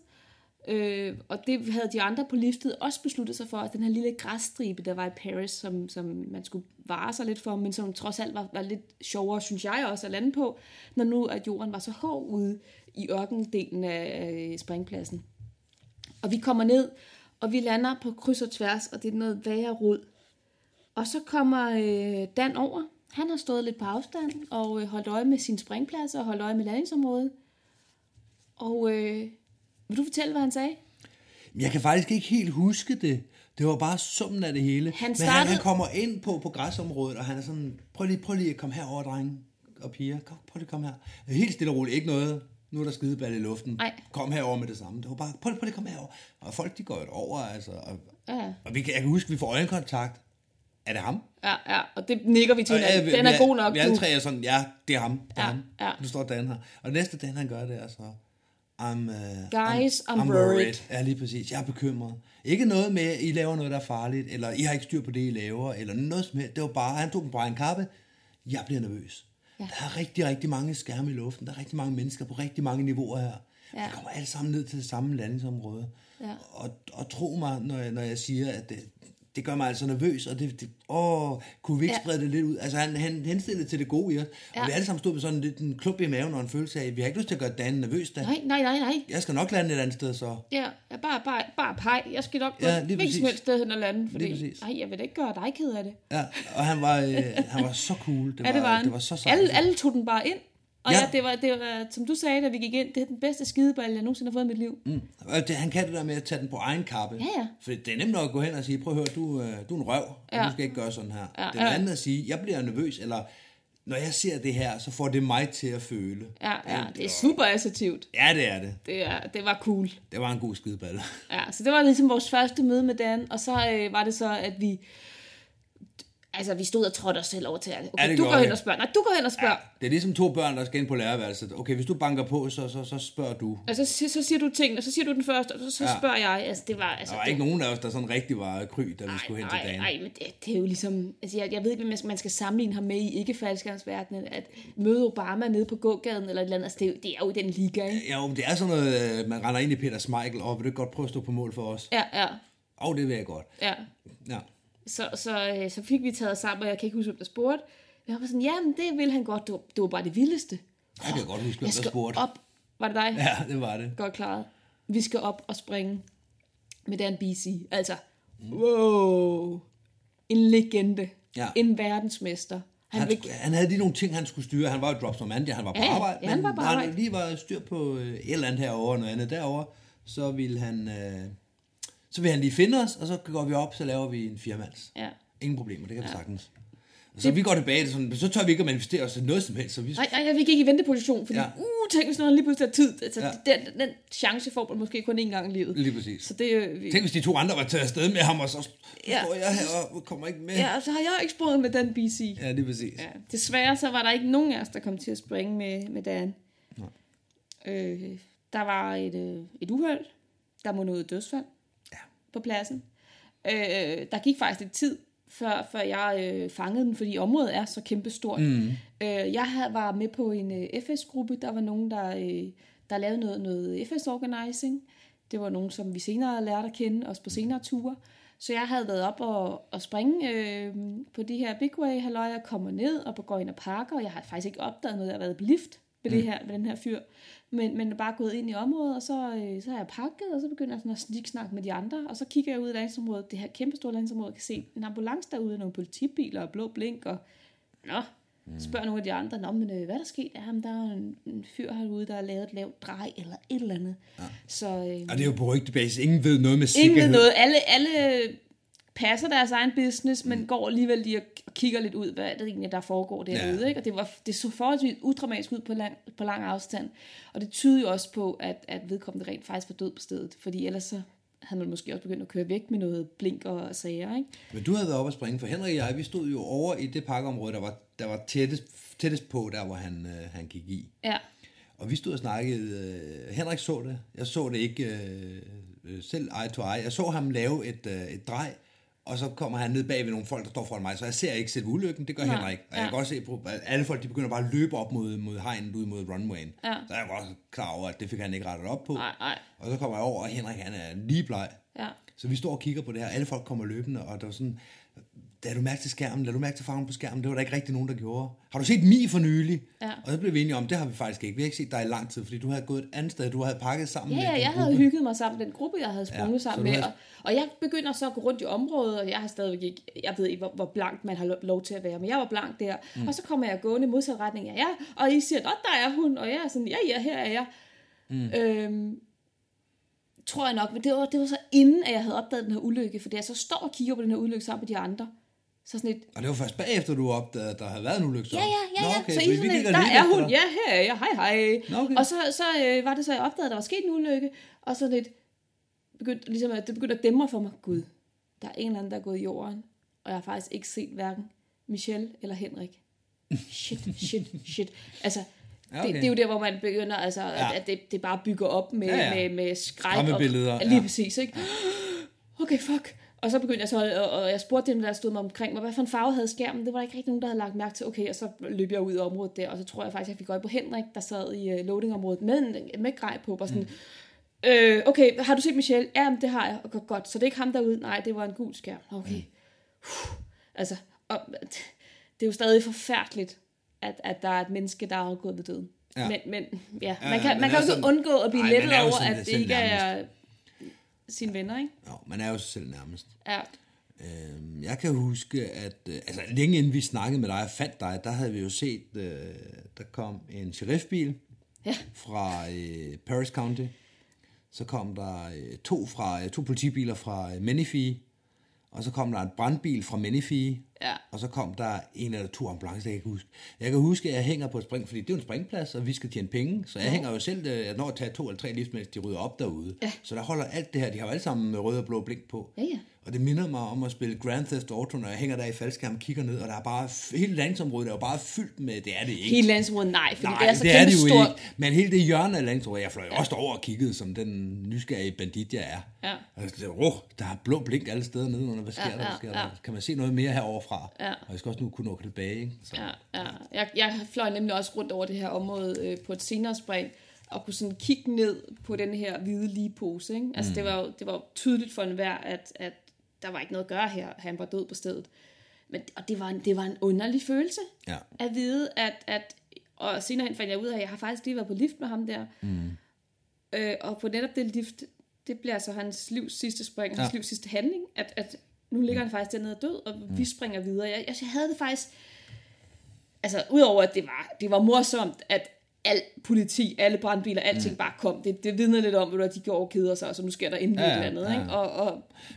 B: Øh, og det havde de andre på liftet også besluttet sig for, at den her lille græsstribe, der var i Paris, som, som man skulle vare sig lidt for, men som trods alt var, var lidt sjovere, synes jeg også, at lande på, når nu at jorden var så hård ude i ørkendelen af springpladsen. Og vi kommer ned, og vi lander på kryds og tværs, og det er noget værre rod. Og så kommer øh, Dan over. Han har stået lidt på afstand og øh, holdt øje med sin springplads og holdt øje med landingsområdet. Og øh, vil du fortælle, hvad han sagde?
C: Jeg kan faktisk ikke helt huske det. Det var bare summen af det hele.
B: Han
C: Men han,
B: startede-
C: han kommer ind på, på græsområdet, og han er sådan, prøv lige, prøv lige at komme herover, drenge og piger. Kom, prøv lige at komme her. Helt stille og roligt, ikke noget. Nu er der skideball i luften.
B: Nej.
C: Kom herover med det samme. Det var bare, prøv, lige- prøv lige at komme herover. Og folk, de går jo over, altså. Og,
B: Ja,
C: og vi kan, jeg kan huske, vi får øjenkontakt. Er det ham?
B: ja, ja. Og det nikker vi til hinanden.
C: ja,
B: Den
C: vi-
B: er god nok,
C: Vi alle tre er sådan, ja, det er ham. Det er
B: Ja,
C: ham.
B: ja.
C: Nu står Dan her. Og næste Dan, han gør det, altså... I'm, uh,
B: Guys, I'm worried.
C: Ja, lige præcis. Jeg er bekymret. Ikke noget med, at I laver noget, der er farligt, eller I har ikke styr på det, I laver, eller noget som helst. Det var bare, han tog en Brian Kappe. Jeg bliver nervøs. Ja. Der er rigtig, rigtig mange skærme i luften. Der er rigtig mange mennesker på rigtig mange niveauer her. Ja. Vi kommer alle sammen ned til det samme landingsområde.
B: Ja.
C: Og, og tro mig, når jeg, når jeg siger, at det, det gør mig altså nervøs, og det, det åh, kunne vi ikke
B: Ja.
C: sprede det lidt ud? Altså, han, han henstillede til det gode i os, og
B: Ja.
C: vi alle sammen stod med sådan lidt en klump i maven og en følelse af, at vi har ikke lyst til at gøre Dan nervøs, da.
B: Nej, nej, nej, nej.
C: Jeg skal nok lande et andet sted, så.
B: Ja, ja bare, bare, bare pej. Jeg skal nok
C: Ja, lige
B: hvilket
C: præcis.
B: helst sted hen og lande, fordi nej, jeg vil da ikke gøre dig ked af det.
C: Ja, og han var, øh, han var så cool. Det
B: ja, det var, han.
C: det var så sejt.
B: alle, alle tog den bare ind. Og
C: Ja.
B: ja, det, var, det var, som du sagde, da vi gik ind, det er den bedste skideball, jeg nogensinde har fået i mit liv.
C: Mm. Og det, han kan det der med at tage den på egen kappe.
B: Ja, ja.
C: For det er nemt nok at gå hen og sige, prøv at høre, du, øh, du er en røv, og
B: Ja.
C: du skal ikke gøre sådan her.
B: Ja,
C: det er
B: ja.
C: andet at sige, jeg bliver nervøs, eller når jeg ser det her, så får det mig til at føle.
B: Ja, ja, det er super assertivt.
C: Ja, det er det.
B: Det, er, det var cool.
C: Det var en god skideball.
B: Ja, så det var ligesom vores første møde med Dan, og så øh, var det så, at vi... Altså, vi stod og trådte os selv over til, okay,
C: Ja, det
B: du går hen og spørger. Nej, du går hen og spørger.
C: Det er ligesom to børn, der skal ind på lærerværelset. Okay, hvis du banker på, så, så, så spørger du.
B: Og så, så siger du ting, og så siger du den første, og så, så
C: Ja.
B: spørger jeg. Altså, det var... Altså,
C: Der var
B: det,
C: ikke nogen af os, der sådan rigtig var kry, da vi skulle hen til
B: nej,
C: dagen.
B: nej, men det, det er jo ligesom... Altså, jeg, jeg ved ikke, hvad man skal, sammenligne ham med i ikke-faldskærmsverdenen. At møde Obama nede på gågaden eller et eller andet. Altså, det, er det er jo den liga, ikke?
C: Ja, jo, det er sådan noget, øh, man render ind i Peter Smeichel, og vil du ikke godt prøve at stå på mål for os?
B: Ja, ja,
C: Og det vil jeg godt.
B: ja.
C: Ja.
B: Så, så, øh, så fik vi taget sammen, og jeg kan ikke huske, hvem der spurgte. Jeg var sådan, jamen det vil han godt. Det var, det var bare det vildeste.
C: Jeg kan godt huske, hvem der
B: skal
C: spurgte.
B: op. Var det dig?
C: Ja, det var det.
B: Godt klaret. Vi skal op og springe med Dan BC. Altså, wow. En legende.
C: Ja.
B: En verdensmester. Han,
C: Han, skulle, han havde lige nogle ting, han skulle styre. Han var jo drops Normandia, han var på
B: Ja, ja.
C: arbejde.
B: Ja, han var på
C: når
B: arbejde.
C: han lige var styr på øh, et eller andet herovre og noget andet derovre, så ville han... Øh, så vil han lige finde os, og så går vi op, så laver vi en firmands.
B: ja.
C: Ingen problemer, det kan vi sagtens. Og så vi går tilbage, det er sådan, så tør vi ikke at manifestere os til noget som helst. Så vi,
B: Nej, nej, jeg gik i venteposition, fordi,
C: Ja.
B: ja. uh, tænk hvis nogen lige pludselig har tid. Altså,
C: Ja.
B: ja. den, den chance får man måske kun én gang i livet.
C: lige præcis.
B: Så det, øh, vi,
C: Tænk, hvis de to andre var taget afsted med ham, og så
B: Ja.
C: står jeg her og kommer ikke med.
B: ja, så har jeg ikke sprunget med den BC.
C: ja lige præcis.
B: Ja, desværre så var der ikke nogen af os, der kom til at springe med, med Dan. Øh, der var et, øh, et uheld. Der må noget dødsfald
C: Ja.
B: På pladsen. Øh, der gik faktisk lidt tid, før, før jeg øh, fangede den, fordi området er så kæmpestort. Mm. Øh, jeg havde, var med på en øh, FS-gruppe. Der var nogen, der, øh, der lavede noget, noget FS-organizing. Det var nogen, som vi senere lærte at kende, også på senere ture. Så jeg havde været op og, og springe øh, på de her Big Way halløj, jeg kommer ned og går ind og parker, og jeg har faktisk ikke opdaget noget, jeg har været på lift ved, det her, ved den her fyr. Men, men er bare gået ind i området, og så, øh, så har jeg pakket, og så begynder jeg sådan at sniksnakke med de andre, og så kigger jeg ud i landsområdet, det her kæmpe store landsområde, kan se en ambulance derude, nogle politibiler og blå blink, og nå, spørger nogle af de andre, nå, men øh, hvad er der sket? Jamen, der er en, en fyr herude, der har lavet et lavt drej, eller et eller andet. Ja. Så øh,
C: Og det er jo på rygtebasis. Ingen ved noget med
B: ingen ved
C: sikkerhed.
B: noget. Alle, alle passer deres egen business, men går alligevel lige og kigger lidt ud, hvad det egentlig der foregår derude.
C: Ja.
B: Ikke? Og det, var, det så forholdsvis udramatisk ud på lang, på lang afstand. Og det tyder jo også på, at, at vedkommende rent faktisk var død på stedet. Fordi ellers så havde man måske også begyndt at køre væk med noget blink og sager. Ikke?
C: Men du havde været oppe at springe, for Henrik og jeg, vi stod jo over i det parkområde, der var, der var tættest, tættest på, der hvor han, øh, han gik i.
B: Ja,
C: Og vi stod og snakkede. Øh, Henrik så det. Jeg så det ikke øh, øh, selv eye to eye. Jeg så ham lave et, øh, et drej, og så kommer han ned bag ved nogle folk, der står foran mig. Så jeg ser ikke selve ulykken. Det gør
B: Nej,
C: Henrik. Og
B: ja.
C: jeg kan også se at alle folk de begynder bare at løbe op mod, mod hegnet ud mod runwayen.
B: Ja.
C: Så jeg var også klar over, at det fik han ikke rettet op på.
B: nej, nej.
C: Og så kommer jeg over, og Henrik han er lige bleg.
B: Ja.
C: Så vi står og kigger på det her. Alle folk kommer løbende, og der var sådan... Da du mærke til skærmen, da du mærke til farven på skærmen, det var der ikke rigtig nogen, der gjorde. Har du set Mi for nylig?
B: Ja.
C: Og så blev vi enige om, det har vi faktisk ikke. Vi har ikke set dig i lang tid, fordi du havde gået et andet sted, du havde pakket sammen
B: Ja,
C: med
B: ja, jeg havde
C: gruppe.
B: hygget mig sammen med den gruppe, jeg havde sprunget
C: Ja,
B: sammen med.
C: havde-
B: Og, og jeg begynder så at gå rundt i området, og jeg har stadigvæk ikke, jeg ved ikke, hvor, hvor blank man har lo- lov til at være, men jeg var blank der. Mm. Og så kommer jeg gående i modsat retning af jer, og I siger, at der er hun, og jeg er sådan, ja, ja, her er jeg. Mm. Øhm, tror jeg nok, men det var, det var så inden, at jeg havde opdaget den her ulykke, fordi jeg så står og kigger på den her ulykke sammen med de andre. Så sådan et,
C: Og det var først bagefter, du opdagede, at der havde været en ulykke.
B: Ja, ja, ja,
C: Nå,
B: ja.
C: okay,
B: så I sådan,
C: og
B: der er hun, ja, her er jeg, hej, hej.
C: Nå, okay.
B: Og så, så øh, var det så, jeg opdagede, at der var sket en ulykke, og så lidt, begyndte, ligesom, at det begyndte at dæmre for mig, gud, der er en eller anden, der er gået i jorden, og jeg har faktisk ikke set hverken Michelle eller Henrik. Shit, shit, shit. Altså,
C: Ja,
B: det,
C: okay.
B: det, er jo der, hvor man begynder, altså, ja. At, at det, det bare bygger op med,
C: Ja,
B: ja, med, med skræk. Og, lige
C: ja.
B: præcis, ikke? Okay, fuck. Og så begyndte jeg så, og, og jeg spurgte dem, der stod mig omkring mig, hvad for en farve havde skærmen? Det var der ikke rigtig nogen, der havde lagt mærke til. Okay, og så løb jeg ud i området der, og så tror jeg faktisk, jeg fik øje på Henrik, der sad i uh, loadingområdet med, med grej på, og sådan, mm. øh, okay, har du set Michelle? Ja, det har jeg. Okay, godt, så det er ikke ham derude? Nej, det var en gul skærm. Okay. Mm. Altså, og, det er jo stadig forfærdeligt, at, at der er et menneske, der er afgået ved døden.
C: Ja.
B: Ja. Men, men ja,
C: Ja,
B: man kan,
C: man
B: man kan jo ikke
C: sådan-
B: undgå at blive
C: Ej,
B: lettet
C: er
B: over, at det ikke er sine venner, ikke?
C: Jo, man er jo sig selv nærmest.
B: Ja.
C: Øhm, jeg kan huske, at øh, altså, længe inden vi snakkede med dig og fandt dig, der havde vi jo set, øh, der kom en sheriffbil
B: Ja.
C: fra øh, Paris County. Så kom der øh, to, fra, øh, to politibiler fra øh, Menifee, og så kom der en brandbil fra Menifee,
B: Ja.
C: og så kom der en eller to ambulancer, jeg kan huske. Jeg kan huske, at jeg hænger på et spring, fordi det er jo en springplads, og vi skal tjene penge, så jeg hænger jo selv, øh, jeg når at tage to eller tre lift, mens de rydder op derude.
B: Ja.
C: Så der holder alt det her, de har jo alle sammen med rød og blå blink på.
B: Ja, ja.
C: Og det minder mig om at spille Grand Theft Auto, når jeg hænger der i faldskærm og kigger ned, og der er bare, hele landsområdet er jo bare fyldt med, det er det ikke.
B: Hele landsområdet, nej,
C: Nej,
B: det er så
C: det er det jo
B: stort.
C: ikke. Men hele det hjørne af landsområdet, jeg fløj jo også over og kiggede, som den nysgerrige bandit, jeg er.
B: Ja.
C: Altså, det, oh, der er blå blink alle steder nedenunder. Hvad sker
B: Ja,
C: der? Hvad
B: ja,
C: sker
B: ja.
C: der? Kan man se noget mere herovre fra?
B: Ja.
C: Og jeg skal også nu kunne nå tilbage, ikke? Så.
B: Ja, ja. Jeg, jeg fløj nemlig også rundt over det her område øh, på et senere spring, og kunne sådan kigge ned på den her hvide ligepose. Ikke? Altså, mm. det, var jo, det var jo tydeligt for enhver, at, at der var ikke noget at gøre her. Han var død på stedet. Men, og det var, en, det var en underlig følelse
C: Ja.
B: at vide, at, at og senere hen fandt jeg ud af, at jeg har faktisk lige været på lift med ham der. Mm. Øh, og på netop det lift, det bliver altså hans livs sidste spring, hans
C: Ja.
B: livs sidste handling, at, at nu ligger han faktisk dernede og død, og vi springer videre. Jeg, jeg, havde det faktisk, altså udover at det var, det var morsomt, at al politi, alle brandbiler, alting mm. bare kom. Det, det vidner lidt om, at de gjorde keder sig, så nu sker der endelig
C: Ja,
B: ja, et eller andet.
C: ja.
B: Ikke? Og, og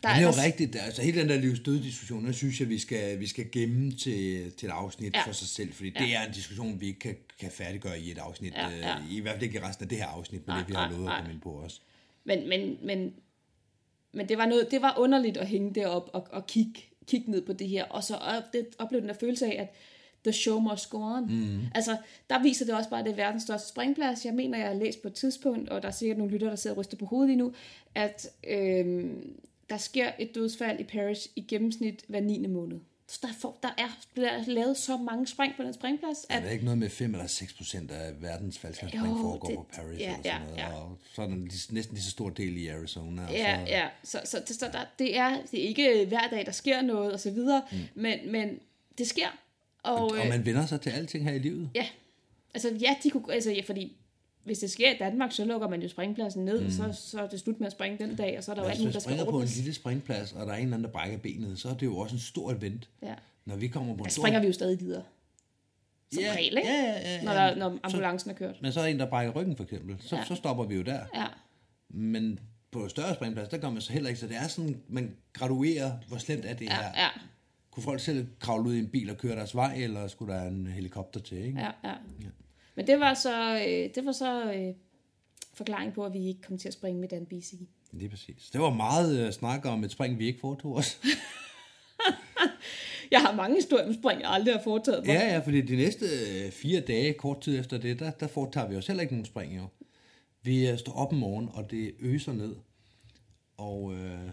B: der
C: Men det er jo
B: der-
C: rigtigt. Altså hele den der livsdød-diskussion, den synes jeg, vi skal, vi skal gemme til, til et afsnit
B: Ja.
C: for sig selv, fordi det er en diskussion, vi ikke kan, kan færdiggøre i et afsnit.
B: Ja, ja.
C: øh, I hvert fald ikke i resten af det her afsnit, med
B: Nej,
C: det vi har lovet at komme ind på også.
B: Men, men, men, men det, var noget, det var underligt at hænge derop og, og kigge, kigge ned på det her, og så op, det, opleve den der følelse af, at the show must go on. Mm. Altså, der viser det også bare, at det er verdens største springplads. Jeg mener, jeg har læst på et tidspunkt, og der er sikkert nogle lyttere, der sidder og ryster på hovedet lige nu, at øhm, der sker et dødsfald i Paris i gennemsnit hver 9. måned. Der, får, der er blevet lavet så mange spring på den springplads,
C: Er
B: at
C: det ikke noget med 5 eller 6 procent af verdens faldskærmsspring
B: Jo,
C: foregår
B: det-
C: på Paris
B: ja,
C: eller sådan
B: ja,
C: noget,
B: ja.
C: og så er der næsten lige så stor del i Arizona. Og
B: Ja,
C: så,
B: ja. Så, så, så, så der, det, er, det er ikke hver dag, der sker noget, og så videre, mm. men, men det sker. Og,
C: Og
B: øh,
C: man vender sig til alting her i livet.
B: ja, altså ja, de kunne, altså, ja, fordi hvis det sker i Danmark, så lukker man jo springpladsen ned, mm. så, så er det slut med at springe den dag, og så er der jo alt muligt, der skal
C: springer på en
B: ordnes.
C: lille springplads, og der er en eller anden, der brækker benet, så er det jo også en stor event.
B: Ja.
C: Når vi kommer på en stor...
B: springer vi jo stadig videre, som
C: ja,
B: regel, ikke?
C: Ja, ja, ja,
B: Når, der, når ambulancen er kørt.
C: Men så er en, der brækker ryggen for eksempel. Så,
B: Ja.
C: så stopper vi jo der.
B: Ja,
C: Men på større springplads, der gør man så heller ikke. Så det er sådan, man graduerer, hvor slemt er det
B: Ja,
C: her.
B: ja,
C: Kunne folk selv kravle ud i en bil og køre deres vej, eller skulle der en helikopter til, ikke?
B: ja, ja. Men det var så, øh, det var så øh, forklaring på, at vi ikke kom til at springe med Dan BC.
C: Lige præcis. Det var meget uh, snak om et spring, vi ikke foretog os.
B: Jeg har mange historier om spring, jeg aldrig har foretaget mig.
C: ja, ja, fordi de næste øh, fire dage, kort tid efter det, der, der foretager vi os heller ikke nogen spring, jo. Vi øh, står op om morgenen, og det øser ned. Og øh,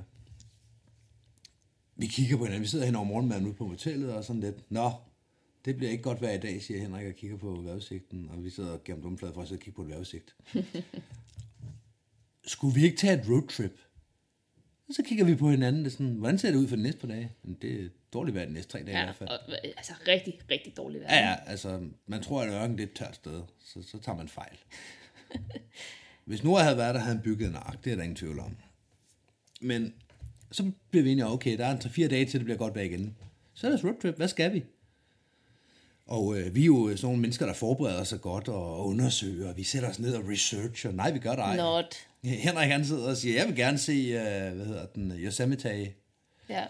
C: vi kigger på hinanden. Vi sidder hen over morgenmaden ude på hotellet, og sådan lidt, nå, det bliver ikke godt hver i dag, siger Henrik og kigger på vejrudsigten. Og vi sidder gennem dumfladet for at sidde og kigge på et vejrudsigt. Skulle vi ikke tage et roadtrip? Og så kigger vi på hinanden, det sådan, hvordan ser det ud for de næste par dage? Men det er dårligt vejr de næste tre dage i
B: Ja,
C: hvert fald.
B: og, altså rigtig, rigtig dårligt vejr.
C: Ja, ja, altså, man tror, at ørken det er et tørt sted, så, så tager man fejl. Hvis nu havde været der, havde han bygget en ark, det er der ingen tvivl om. Men så bliver vi enige okay, der er en 3-4 dage til, det bliver godt vejr igen. Så er det roadtrip, hvad skal vi? Og øh, vi er jo sådan nogle mennesker, der forbereder sig godt og undersøger, og vi sætter os ned og researcher. Nej, vi gør det ej.
B: Not.
C: Henrik han sidder og siger, jeg vil gerne se, øh, hvad hedder den, Yosemite.
B: Ja.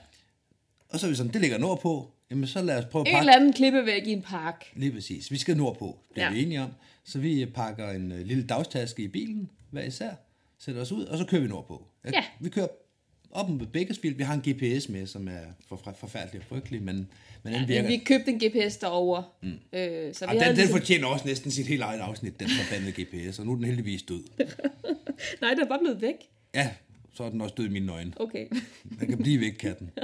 C: Og så er vi sådan, det ligger nordpå. Jamen så lad os prøve at
B: En
C: pakke.
B: eller anden klippevæg i en park.
C: Lige præcis. Vi skal nordpå, det er
B: Ja.
C: vi enige om. Så vi pakker en uh, lille dagstaske i bilen, hver især, sætter os ud, og så kører vi nordpå. Jeg-
B: Ja.
C: Vi kører op med Bakersfield. Vi har en GPS med, som er for, for, forfærdelig og frygtelig, men, men den virker.
B: Vi købte en GPS derovre. Mm. Øh, så vi
C: og den,
B: havde
C: den
B: ligesom...
C: fortjener også næsten sit helt eget afsnit, den forbandede GPS, og nu er den heldigvis død.
B: Nej, den er bare blevet væk.
C: Ja, så er den også død i mine øjne.
B: Okay.
C: Den kan blive væk, katten.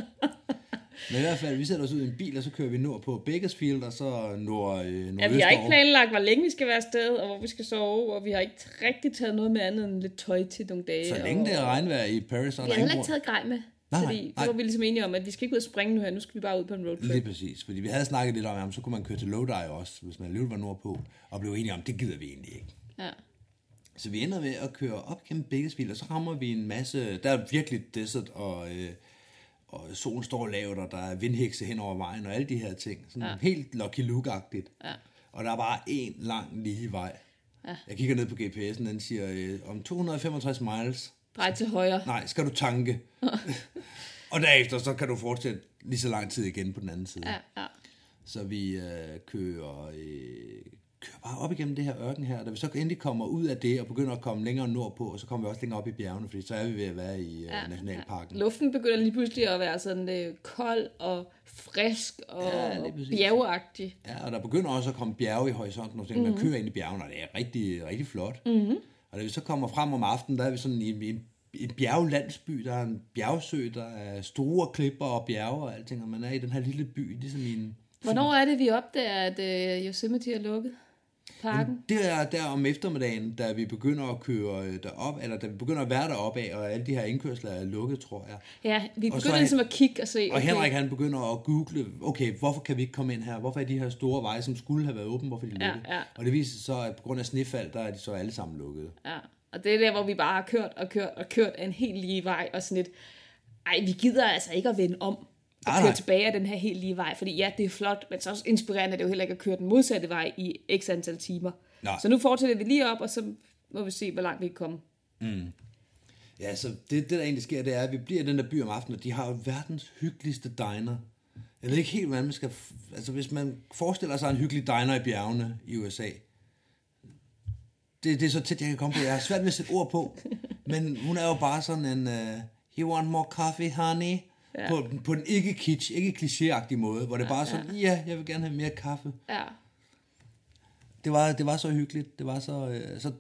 C: Men i hvert fald, vi sætter os ud i en bil, og så kører vi nord på Bakersfield, og så nord, øh, nordøst
B: Ja, vi har ikke planlagt, hvor længe vi skal være afsted, og hvor vi skal sove, og vi har ikke rigtig taget noget med andet end lidt tøj til nogle dage.
C: Så længe
B: og...
C: det er regnvejr i Paris, så er
B: Vi har heller ikke taget grej med.
C: Nej,
B: fordi
C: nej.
B: var vi ligesom enige om, at vi skal ikke ud og springe nu her, nu skal vi bare ud på en roadtrip.
C: Lige præcis, fordi vi havde snakket lidt om, at så kunne man køre til Lodi også, hvis man alligevel var nordpå, og blev enige om, det gider vi egentlig ikke.
B: Ja.
C: Så vi ender ved at køre op gennem Bakersfield, og så rammer vi en masse, der er virkelig desert, og, øh, og solen står lavt, og der er vindhekse hen over vejen, og alle de her ting. Sådan ja. helt Lucky Luke-agtigt.
B: Ja.
C: Og der er bare en lang lige vej. Ja. Jeg kigger ned på GPS'en, den siger, øh, om 265 miles,
B: Drej til højre.
C: nej, skal du tanke. og derefter, så kan du fortsætte lige så lang tid igen på den anden side.
B: Ja, ja.
C: Så vi øh, kører, øh, kører bare op igennem det her ørken her. Da vi så endelig kommer ud af det og begynder at komme længere nordpå, og så kommer vi også længere op i bjergene, fordi så er vi ved at være i øh, ja, nationalparken.
B: Luften begynder lige pludselig at være sådan øh, kold og frisk og
C: Ja, lige præcis.
B: bjergeagtig.
C: Ja, og der begynder også at komme bjerge i horisonten, og så mm-hmm. man kører ind i bjergene, og det er rigtig, rigtig flot. Mm-hmm. Og da vi så kommer frem om aftenen, der er vi sådan i, i en, en bjerglandsby, der er en bjergsø, der er store klipper og bjerge og alting, og man er i den her lille by, ligesom i en...
B: Hvornår er det, vi opdager, at øh, Yosemite er lukket? Parken?
C: Det er der om eftermiddagen, da vi begynder at køre øh, derop, eller da vi begynder at være deroppe af, og alle de her indkørsler er lukket, tror jeg.
B: Ja, vi begynder
C: er-
B: ligesom at kigge og se.
C: Og Henrik han begynder at google, okay, hvorfor kan vi ikke komme ind her? Hvorfor er de her store veje, som skulle have været åbne, hvorfor er de
B: Ja,
C: lukket?
B: ja.
C: Og det viser sig så, at på grund af snefald, der er de så alle sammen lukket.
B: Ja, og det er der, hvor vi bare har kørt og kørt og kørt en helt lige vej, og sådan lidt, ej, vi gider altså ikke at vende om og
C: Nej,
B: køre tilbage af den her helt lige vej, fordi ja, det er flot, men så også inspirerende, at det er jo heller ikke at køre den modsatte vej i x antal timer.
C: Nå.
B: Så nu fortsætter vi lige op, og så må vi se, hvor langt vi kan komme.
C: Ja, så det, det der egentlig sker, det er, at vi bliver i den der by om aftenen, og de har jo verdens hyggeligste diner. Jeg ved ikke helt, hvordan man skal... Altså, hvis man forestiller sig en hyggelig diner i bjergene i USA, det, det er så tæt, jeg kan komme på. Jeg har svært ved at sætte ord på, men hun er jo bare sådan en... Uh, you want more coffee, honey? Ja. På, på den ikke kitsch, ikke klichéagtige måde, hvor det bare er sådan, ja, jeg vil gerne have mere kaffe.
B: Ja,
C: Det var, det var så hyggeligt, det var så, øh, så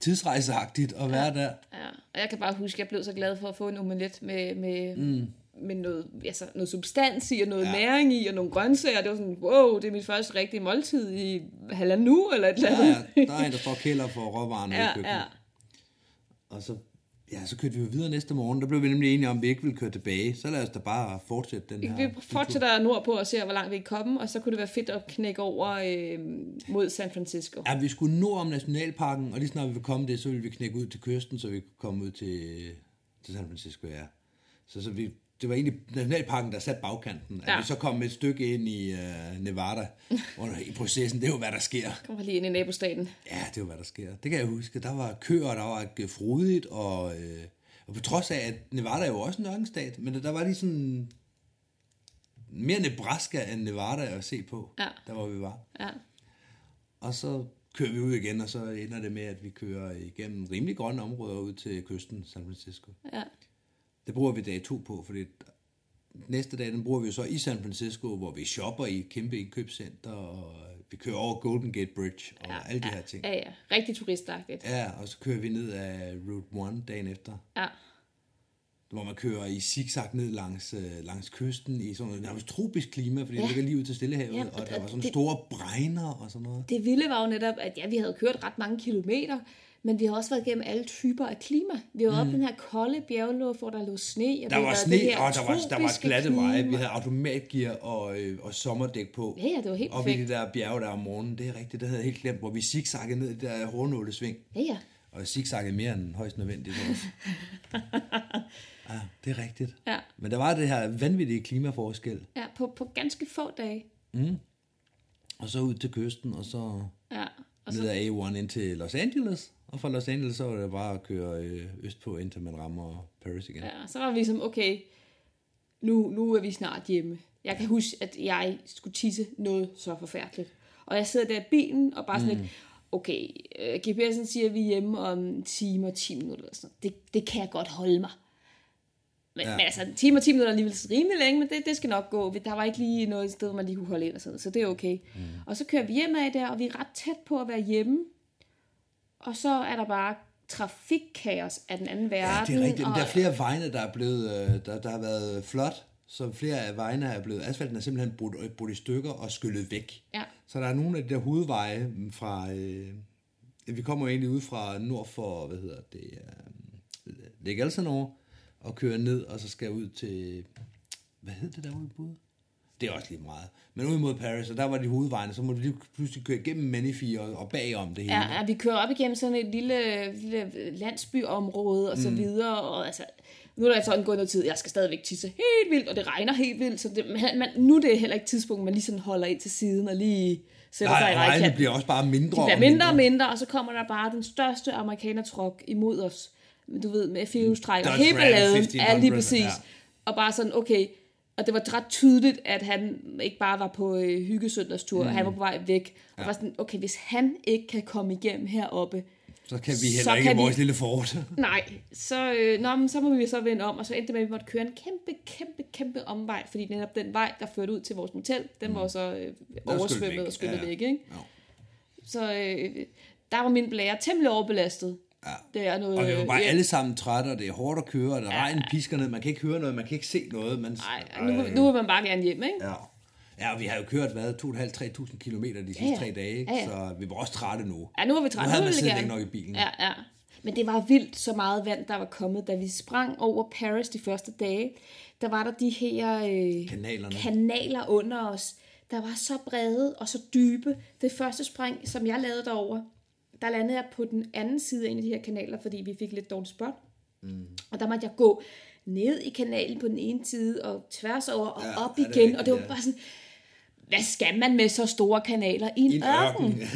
C: tidsrejseagtigt at være der.
B: ja. Og jeg kan bare huske, at jeg blev så glad for at få en omelet med, med, mm. med noget, altså, noget substans i, og noget ja. næring i, og nogle grøntsager. Det var sådan, wow, det er mit første rigtige måltid i halvanden uge, eller et eller andet.
C: Ja, ja, der er en, der står og kælder for råvarerne
B: Ja,
C: i køkkenet.
B: ja.
C: Og så, ja, så kørte vi jo videre næste morgen. Der blev vi nemlig enige om, at vi ikke ville køre tilbage. Så lad os da bare fortsætte den her.
B: Vi fortsætter nordpå og ser, hvor langt vi kan komme, og så kunne det være fedt at knække over øh, mod San Francisco.
C: Ja, vi skulle nord om nationalparken, og lige snart vi ville komme det, så ville vi knække ud til kysten, så vi kunne komme ud til, til San Francisco, ja. Så, så vi, det var egentlig Nationalparken, der satte bagkanten. At
B: Ja.
C: vi så kom et stykke ind i uh, Nevada under, i processen, det er jo, hvad der sker.
B: Kommer lige ind i nabostaten.
C: Ja, det er jo, hvad der sker. Det kan jeg huske. Der var køer, der var øh, frodigt, og, øh, og på trods af, at Nevada er jo også en ørkenstat, men der var lige sådan mere Nebraska end Nevada at se på,
B: Ja.
C: der hvor vi var.
B: Ja.
C: Og så kører vi ud igen, og så ender det med, at vi kører igennem rimelig grønne områder ud til kysten, San Francisco.
B: Ja.
C: Det bruger vi dag to på, fordi næste dag, den bruger vi jo så i San Francisco, hvor vi shopper i kæmpe indkøbscenter, og vi kører over Golden Gate Bridge, og ja, alle de her ting.
B: Ja, ja. Rigtig turistagtigt.
C: Ja, og så kører vi ned af Route 1 dagen efter,
B: Ja.
C: hvor man kører i zigzag ned langs, øh, langs kysten i sådan noget nærmest tropisk klima, fordi ja.
B: Ja.
C: det ligger lige ud til Stillehavet,
B: Ja,
C: ja, og
B: og
C: der var sådan
B: det-
C: store bregner og sådan noget.
B: Det vilde var jo netop, at ja, vi havde kørt ret mange kilometer, men vi har også været igennem alle typer af klima. Vi var oppe i den her kolde bjergluft, hvor der lå sne. Og
C: Mm. Der
B: vi
C: var sne,
B: det
C: og der var, der var glatte
B: klima.
C: veje. Vi havde automatgear og, øh, og sommerdæk på.
B: Ja, ja, det var helt
C: Og i
B: perfekt.
C: det der bjerge der om morgenen, det er rigtigt, det havde jeg helt glemt, hvor vi zigzaggede ned i det der hårnålesving.
B: Ja, ja.
C: Og zigzaggede mere end højst nødvendigt også. ja, det er rigtigt.
B: Ja.
C: Men der var det her vanvittige klimaforskel.
B: Ja, på, på ganske få dage.
C: Og så ud til kysten, og så
B: Ja. Og
C: ned
B: så,
C: ad A1 ind til Los Angeles. Og fra Los Angeles, så var det bare at køre øh, østpå, indtil man rammer Paris igen.
B: ja, så var vi som, okay, nu, nu er vi snart hjemme. Jeg kan huske, at jeg skulle tisse noget så forfærdeligt. Og jeg sidder der i bilen og bare sådan mm. lidt, okay, øh, GPS'en siger, at vi er hjemme om en time og 10 minutter. Eller sådan. Det, det kan jeg godt holde mig. Men,
C: Ja.
B: men altså, en time og 10 minutter er alligevel rimelig længe, men det, det skal nok gå. Der var ikke lige noget sted, hvor man lige kunne holde ind og sådan så det er okay. Mm. Og så kører vi hjem af der, og vi er ret tæt på at være hjemme. Og så er der bare trafikkaos af den anden
C: Ja,
B: verden.
C: det er rigtigt. Men
B: og,
C: der er flere vegne, der er blevet, øh, der, der har været flot, så flere af vejene er blevet, asfalten er simpelthen brudt, øh, brudt i stykker og skyllet væk.
B: Ja.
C: Så der er nogle af de der hovedveje fra, øh, vi kommer egentlig ud fra nord for, hvad hedder det, øh, Lake Elsinore, og kører ned, og så skal ud til, hvad hed det derude ude? Det er også lige meget. Men ud mod Paris, og der var de hovedvejene, så må du lige pludselig køre igennem Menifee og, og bagom det hele.
B: Ja, ja, vi kører op igennem sådan et lille, lille landsbyområde og så
C: Mm.
B: videre, og altså, nu er der sådan gået noget tid, jeg skal stadigvæk tisse helt vildt, og det regner helt vildt, så det, man, man, nu er det heller ikke tidspunkt, man lige sådan holder ind til siden og lige sætter sig
C: Nej,
B: i
C: og vejene
B: vejkanten.
C: bliver også bare mindre
B: Det bliver mindre og mindre, og så kommer der bare den største amerikanertruk imod os. Du ved, med firehjulstræk og
C: Dodge
B: hele balladen.
C: 1500,
B: Ja, lige præcis.
C: ja.
B: Og bare sådan, okay, og det var ret tydeligt, at han ikke bare var på øh, hyggesøndagstur, mm. han var på vej væk. Og ja. var sådan, okay, hvis han ikke kan komme igennem heroppe,
C: Så kan vi heller
B: Så
C: ikke i vores
B: vi-
C: lille fort.
B: Nej, så, øh, nå, men så må vi så vende om, og så endte det med, at vi måtte køre en kæmpe, kæmpe, kæmpe omvej, fordi netop den vej, der førte ud til vores motel, den var så øh, oversvømmet
C: væk.
B: og skyllet
C: Ja, ja.
B: væk, ikke?
C: Ja.
B: Så øh, der var min blære temmelig overbelastet.
C: Ja.
B: Det er noget,
C: Og vi var bare
B: øh,
C: alle sammen trætte, og det er hårdt at køre, og der
B: Ja.
C: ja. regnen pisker ned, man kan ikke høre noget, man kan ikke se noget. Man,
B: Nej, nu, nu vil man bare gerne hjem, ikke?
C: Ja. Ja, og vi har jo kørt, hvad, 2.500-3.000 kilometer de sidste
B: Ja, ja.
C: tre dage,
B: Ja, ja.
C: så vi var også trætte nu.
B: Ja, nu var vi trætte.
C: Nu havde man siddet længe nok i bilen.
B: Ja, ja. Men det var vildt så meget vand, der var kommet, da vi sprang over Paris de første dage. Der var der de her øh,
C: Kanalerne.
B: kanaler under os, der var så brede og så dybe. Det første spring, som jeg lavede derover, der landede jeg på den anden side af en af de her kanaler, fordi vi fik lidt dårligt spot. Mm. Og der måtte jeg gå ned i kanalen på den ene side, og tværs over og
C: Ja,
B: op
C: ja, det
B: igen.
C: rigtigt,
B: og det var
C: ja.
B: bare sådan, hvad skal man med så store kanaler i en,
C: I en
B: ørken?
C: ørken.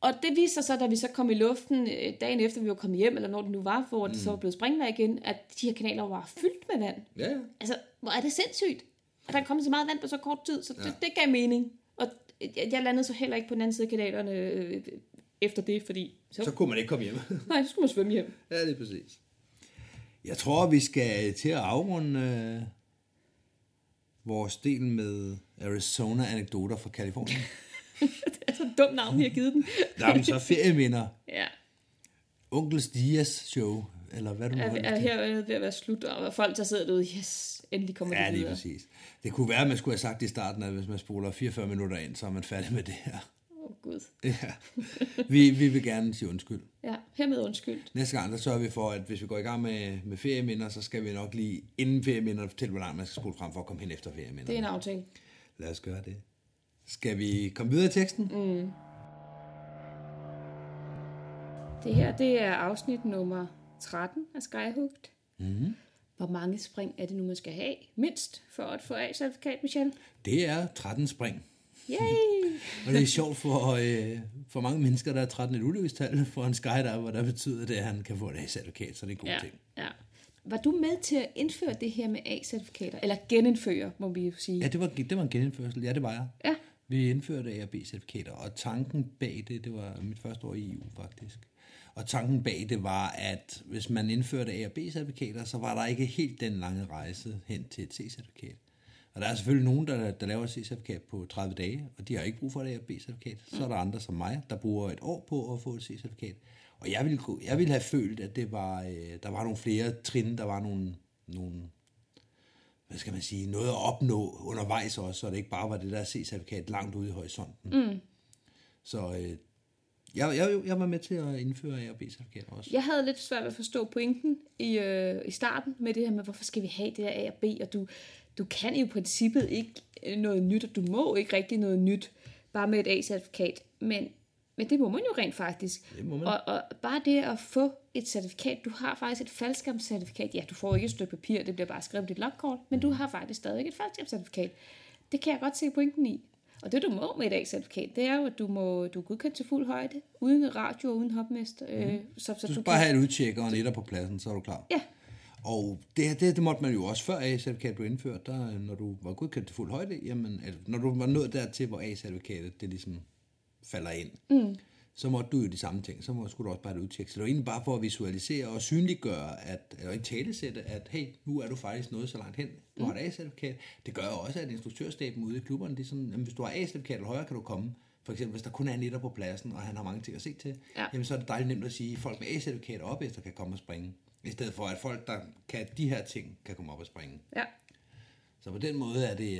B: Og det viste sig så, da vi så kom i luften øh, dagen efter, vi var kommet hjem, eller når det nu var, hvor det så var blevet springvejr igen, at de her kanaler var fyldt med vand.
C: ja, ja.
B: Altså, hvor er det sindssygt, at der er kommet så meget vand på så kort tid, så det, det gav mening. Og jeg, jeg landede så heller ikke på den anden side af kanalerne øh, efter det, fordi så,
C: Så kunne man ikke komme hjem.
B: nej, så skulle man svømme hjem.
C: ja, det er præcis. Jeg tror, vi skal til at afrunde øh, vores del med Arizona-anekdoter fra Kalifornien.
B: Det er så dumt navn, vi har givet den.
C: Jamen, så ferieminder.
B: ja,
C: Onkels Dias show, eller hvad du nu
B: er, er her ved at være slut, og folk der sidder derude, yes, endelig kommer
C: Ja,
B: det
C: lige
B: videre.
C: præcis. Det kunne være, at man skulle have sagt i starten, at hvis man spoler 44 minutter ind, så er man færdig med det her.
B: Åh, oh, Gud.
C: Ja. Vi, vi vil gerne sige undskyld.
B: Ja, hermed undskyld.
C: Næste gang, der sørger vi for, at hvis vi går i gang med, med ferieminder, så skal vi nok lige inden ferieminder fortælle, hvor langt man skal spole frem for at komme hen efter ferieminder.
B: Det er en aftale.
C: Lad os gøre det. Skal vi komme videre i teksten?
B: Mm. Det her, det er afsnit nummer 13 af Skyhooked.
C: Mhm.
B: Hvor mange spring er det nu, man skal have mindst for at få A-certifikat, Michelle?
C: Det er 13 spring.
B: Yay!
C: Og det er sjovt for, øh, for mange mennesker, der er 13 et ulykkestal for en skydiver, der betyder det, at han kan få et A-certifikat, så det er en god
B: Ja,
C: ting.
B: ja. Var du med til at indføre det her med A-certifikater? Eller genindføre, må vi jo sige.
C: Ja, det var, det var en genindførsel. Ja, det var jeg.
B: Ja.
C: Vi indførte A- og B-certifikater, og tanken bag det, det var mit første år i EU faktisk. Og tanken bag det var, at hvis man indførte A- og B-certifikater, så var der ikke helt den lange rejse hen til et C-certifikat. Og der er selvfølgelig nogen, der, der laver et C-certifikat på 30 dage, og de har ikke brug for et A- og B-certifikat. Så er der andre som mig, der bruger et år på at få et C-certifikat. Og jeg ville, gå- jeg ville have følt, at det var, øh, der var nogle flere trin, der var nogle, nogle hvad skal man sige, noget at opnå undervejs også, så det ikke bare var det der C-certifikat langt ude i horisonten. Mm. Så øh, jeg, jeg, jeg var med til at indføre A- og B-certifikater også.
B: Jeg havde lidt svært ved at forstå pointen i, øh, i starten med det her med, hvorfor skal vi have det her A og B, og du, du kan i princippet ikke øh, noget nyt, og du må ikke rigtig noget nyt, bare med et A-certifikat, men, men det må man jo rent faktisk.
C: Det må man.
B: Og, og bare det at få et certifikat, du har faktisk et faldskærmscertifikat, ja, du får ikke et stykke papir, det bliver bare skrevet på dit lokkort, men du har faktisk stadig et faldskærmscertifikat. Det kan jeg godt se pointen i. Og det du må med et A-certifikat, det er jo, at du, må, du er godkendt til fuld højde, uden radio og uden hopmester. Øh, så, så
C: Mhm. Du
B: du
C: skal
B: kan,
C: bare have et udtjek og en etter på pladsen, så er du klar.
B: Ja,
C: Og det, det, det måtte man jo også før A-certifikatet blev indført, der, når du var godkendt til fuld højde, jamen, altså, når du var nået dertil, hvor A-certifikatet det ligesom falder ind, mm. så måtte du jo de samme ting. Så må, skulle du også bare have et udtjek. Så det var egentlig bare for at visualisere og synliggøre, at, eller ikke talesætte, at hey, nu er du faktisk nået så langt hen. Du har et A-certifikat. Det gør jo også, at instruktørstaben ude i klubberne, det er sådan, jamen, hvis du har A-certifikat eller højere, kan du komme. For eksempel, hvis der kun er en etter på pladsen, og han har mange ting at se til,
B: Ja.
C: jamen, så er det dejligt nemt at sige, at folk med A-certifikat op efter kan komme og springe. I stedet for, at folk, der kan de her ting, kan komme op og springe.
B: ja.
C: Så på den måde er det,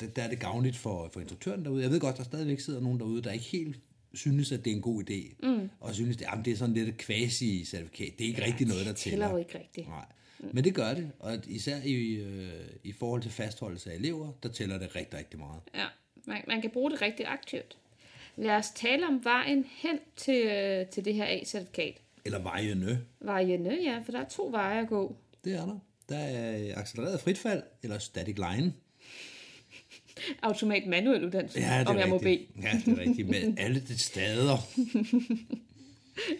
C: øh, der, er det gavnligt for, for instruktøren derude. Jeg ved godt, der stadigvæk sidder nogen derude, der ikke helt synes, at det er en god idé. Mm. Og synes, at jamen, det er sådan lidt et quasi-certifikat. Det er ikke ja, rigtig noget, der
B: tæller
C: tæller.
B: jo ikke rigtigt.
C: Nej. Men det gør det, og især i, øh, i forhold til fastholdelse af elever, der tæller det rigtig, rigtig meget.
B: Ja, man, man kan bruge det rigtig aktivt. Lad os tale om vejen hen til, øh, til det her A-certifikat.
C: Eller vejene,
B: Vejene, ja, for der er to veje at gå.
C: det er der. Der er accelereret fritfald, eller static line.
B: Automat manuel uddannelse,
C: Ja,
B: om jeg må bede.
C: Ja, det er rigtigt. Med alle de stader.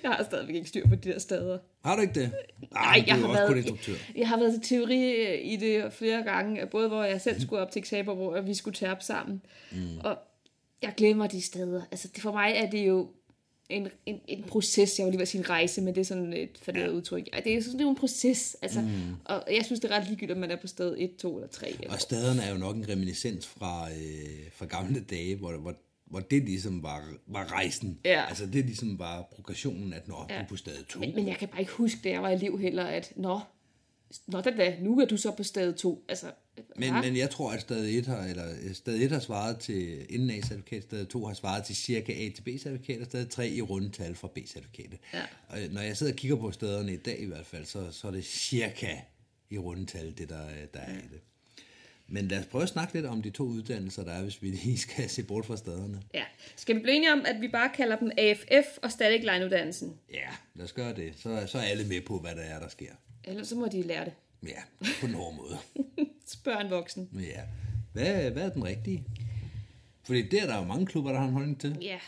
B: Jeg har stadigvæk ikke styr på de der steder.
C: Har du ikke det?
B: Nej,
C: jo også kun instruktør.
B: jeg har været til teori øh, i det flere gange, både hvor jeg selv skulle op til eksamen, hvor vi skulle tage op sammen. Mm. Og jeg glemmer de steder. Altså, det, for mig er det jo en, en, en proces, jeg vil lige være sige en rejse, men det er sådan et forderet ja. udtryk. Ja, det er sådan det er en proces, altså, mm. og jeg synes, det er ret ligegyldigt, om man er på sted 1, 2 eller 3. Eller.
C: Og staderne er jo nok en reminiscens fra, øh, fra gamle dage, hvor, hvor, hvor det ligesom var, var rejsen.
B: Ja.
C: Altså det ligesom var progressionen, at når ja. du er på stade 2.
B: Men, men jeg kan bare ikke huske, da jeg var elev heller, at nå, nå da, da, nu er du så på stade 2. Altså,
C: Men,
B: hva?
C: men jeg tror, at stade 1 har, eller øh, stade 1 har svaret til inden A-certifikat, stade 2 har svaret til cirka A til B-certifikat, og stade 3 i rundetal fra B-certifikatet.
B: Ja.
C: Og øh, når jeg sidder og kigger på staderne i dag i hvert fald, så, så er det cirka i rundetal, det der, øh, der er i det. Men lad os prøve at snakke lidt om de to uddannelser, der er, hvis vi lige skal se bort fra staderne.
B: Ja. Skal vi blive enige om, at vi bare kalder dem AFF og Static Line-uddannelsen?
C: Ja, lad os gøre det. Så, så er alle med på, hvad der er, der sker.
B: Ellers så må de lære det.
C: Ja, på den hårde måde.
B: Spørg en voksen.
C: Ja. Hvad, hvad er den rigtige? Fordi det er der jo mange klubber, der har en holdning til.
B: Ja,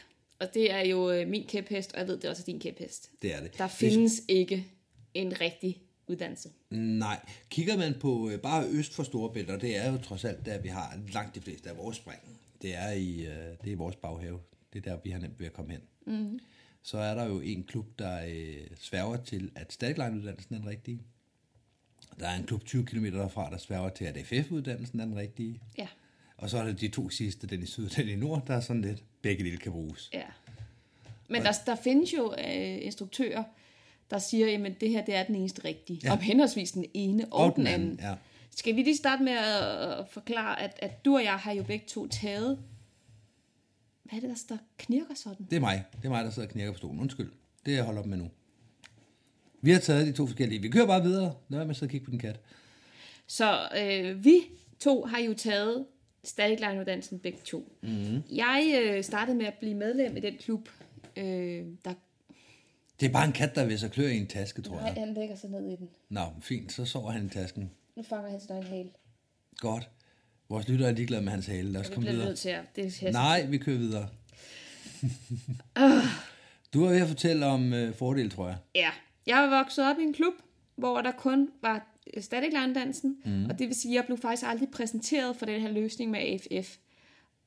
B: og det er jo øh, min kæphest, og jeg ved, det er også din kæphest.
C: Det er det.
B: Der findes ikke en rigtig uddannelse.
C: Nej, kigger man på øh, bare øst for Storebælt, og det er jo trods alt der, vi har langt de fleste af vores spring. Det er i, øh, det er i vores baghave. Det er der, vi har nemt ved at komme hen. Mm. Så er der jo en klub, der øh, sværger til, at Stadline-uddannelsen er den rigtige. Der er en klub 20 km derfra, der sværger til, at FF-uddannelsen er den rigtige.
B: Ja,
C: Og så er det de to sidste, den i syd og den i nord, der er sådan lidt, begge dele kan bruges.
B: ja. Men der, der findes jo øh, instruktører, der siger, at det her det er den eneste rigtige. Ja. Om henholdsvis den ene og,
C: Og
B: den
C: den
B: anden.
C: anden, ja.
B: Skal vi lige starte med at, forklare, at, at du og jeg har jo begge to taget... Hvad er det, der, der knirker sådan?
C: Det er mig. Det er mig, der sidder og knirker på stolen. Undskyld. Det er jeg holder op med nu. Vi har taget de to forskellige. Vi kører bare videre. Lad være med at sidde og kigge på den kat.
B: Så øh, vi to har jo taget Static Line uddannelsen begge to. Mm. Jeg øh, startede med at blive medlem i den klub, øh, der
C: Det er bare en kat, der vil så klør i en taske, tror
B: Nej,
C: jeg.
B: han lægger sig ned i den.
C: Nå, fint, så sover han i tasken.
B: Nu fanger han sin egen hale.
C: Godt. Vores lytter er ligeglade med hans hale. Lad os
B: Vi
C: komme videre.
B: nødt til at... Det er
C: Nej, vi kører videre. Du er ved at fortælle om øh, fordel, tror jeg.
B: Ja, jeg var vokset op i en klub, hvor der kun var static line dansen, mm. og det vil sige, at jeg blev faktisk aldrig præsenteret for den her løsning med AFF.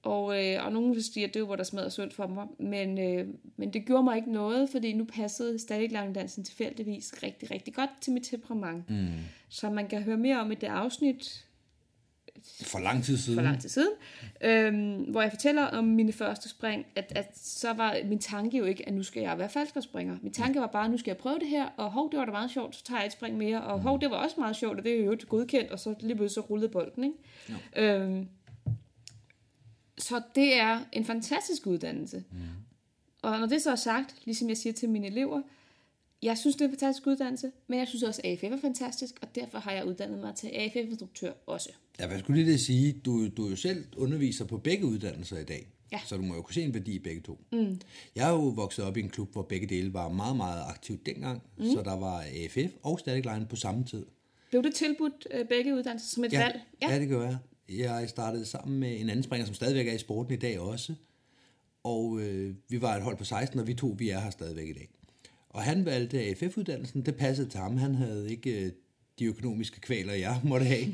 B: Og, øh, og nogen vil sige, at det var der smadret sundt for mig, men, øh, men det gjorde mig ikke noget, fordi nu passede static line dansen tilfældigvis rigtig, rigtig godt til mit temperament. Mm. Så man kan høre mere om i det afsnit,
C: For lang tid siden.
B: for lang tid siden, øhm, hvor jeg fortæller om mine første spring, at, at så var min tanke jo ikke, at nu skal jeg være falskerspringer. Min tanke var bare, at nu skal jeg prøve det her, og hov, det var da meget sjovt, så tager jeg et spring mere, og hov, det var også meget sjovt, og det er jo godkendt, og så lige pludselig så rullede bolden, ikke? Øhm, så det er en fantastisk uddannelse. Mm. Og når det så er sagt, ligesom jeg siger til mine elever, jeg synes, det er en fantastisk uddannelse, men jeg synes også, at AFF er fantastisk, og derfor har jeg uddannet mig til AFF-instruktør også.
C: Ja, hvad skulle lige det sige? Du, du er jo selv underviser på begge uddannelser i dag.
B: Ja.
C: Så du må jo kunne se en værdi i begge to. Mm. Jeg er jo vokset op i en klub, hvor begge dele var meget, meget aktivt dengang. Mm. Så der var AFF og Static Line på samme tid.
B: Blev det tilbudt øh, begge uddannelser som et
C: Ja,
B: valg?
C: ja. ja, det gør jeg. Jeg startede sammen med en anden springer, som stadigvæk er i sporten i dag også. Og øh, vi var et hold på 16, og vi to, vi er her stadigvæk i dag. Og han valgte AFF-uddannelsen. Det passede til ham. Han havde ikke øh, de økonomiske kvaler, jeg måtte have.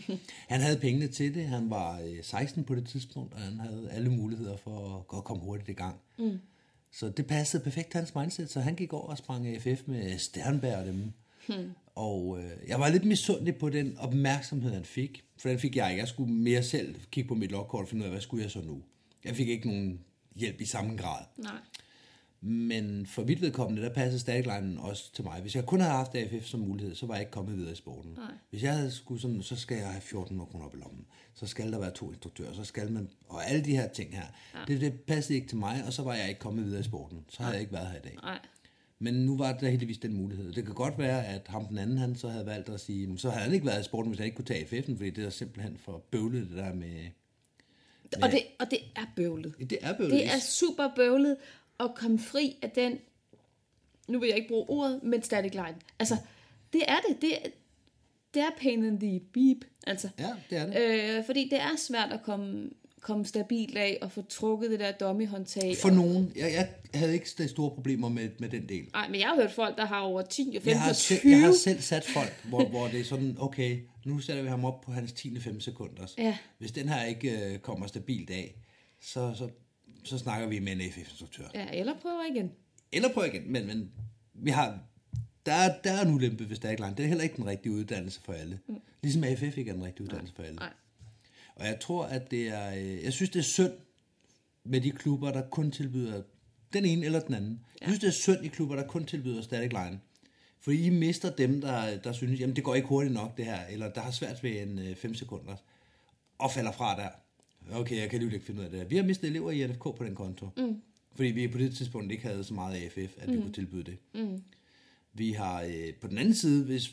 C: Han havde pengene til det. Han var øh, 16 på det tidspunkt, og han havde alle muligheder for at, at komme hurtigt i gang. Mm. Så det passede perfekt hans mindset, så han gik over og sprang AFF med Sternberg og dem. Hmm. Og øh, jeg var lidt misundelig på den opmærksomhed, han fik. For den fik jeg ikke. Jeg skulle mere selv kigge på mit logkort og finde ud af, hvad skulle jeg så nu. Jeg fik ikke nogen hjælp i samme grad.
B: Nej.
C: Men for mit vedkommende, der passede static også til mig. Hvis jeg kun havde haft AFF som mulighed, så var jeg ikke kommet videre i sporten.
B: Nej.
C: Hvis jeg havde skulle sådan, så skal jeg have 1400 kroner op i lommen. Så skal der være to instruktører, så skal man, og alle de her ting her. Ja. Det, det passede ikke til mig, og så var jeg ikke kommet videre i sporten. Så havde jeg ikke været her i dag.
B: Nej.
C: Men nu var der heldigvis den mulighed. Det kan godt være, at ham den anden, han så havde valgt at sige, "Men så havde han ikke været i sporten, hvis han ikke kunne tage AFF'en, fordi det er simpelthen for bøvlet, det der med...
B: Og det, og det er bøvlet.
C: Det er bøvlet.
B: Det er super bøvlet at komme fri af den, nu vil jeg ikke bruge ordet, men static line. Altså, det er det. Det det er pain in the beep. Altså,
C: Ja, det er det.
B: øh, fordi det er svært at komme, komme stabilt af og få trukket det der dummy-håndtag.
C: For nogen, jeg, jeg havde ikke de store problemer med, med den del.
B: Nej, men jeg har hørt folk, der har over 10 og 15
C: Jeg har,
B: og
C: selv,
B: 20.
C: jeg har selv sat folk, hvor, hvor det er sådan, okay, nu sætter vi ham op på hans 10. 5 sekunder.
B: Ja.
C: Hvis den her ikke øh, kommer stabilt af, så, så, så snakker vi med en AFF-instruktør.
B: Ja, eller prøver igen.
C: Eller prøv igen, men, men vi har, der, er, der er en ulempe ved Stagline. Det er heller ikke den rigtige uddannelse for alle. Mm. Ligesom AFF ikke er den rigtige uddannelse for alle.
B: Nej.
C: Og jeg tror, at det er, øh, jeg synes, det er synd med de klubber, der kun tilbyder den ene eller den anden. Ja. Jeg synes, det er synd i klubber, der kun tilbyder static line. Fordi I mister dem, der, der synes, jamen det går ikke hurtigt nok det her, eller der har svært ved en 5 sekunder, og falder fra der. Okay, jeg kan alligevel ikke finde ud af det her. Vi har mistet elever i NFK på den konto. Mm. Fordi vi på det tidspunkt ikke havde så meget AFF, at vi mm. kunne tilbyde det. Mm. Vi har øh, på den anden side, hvis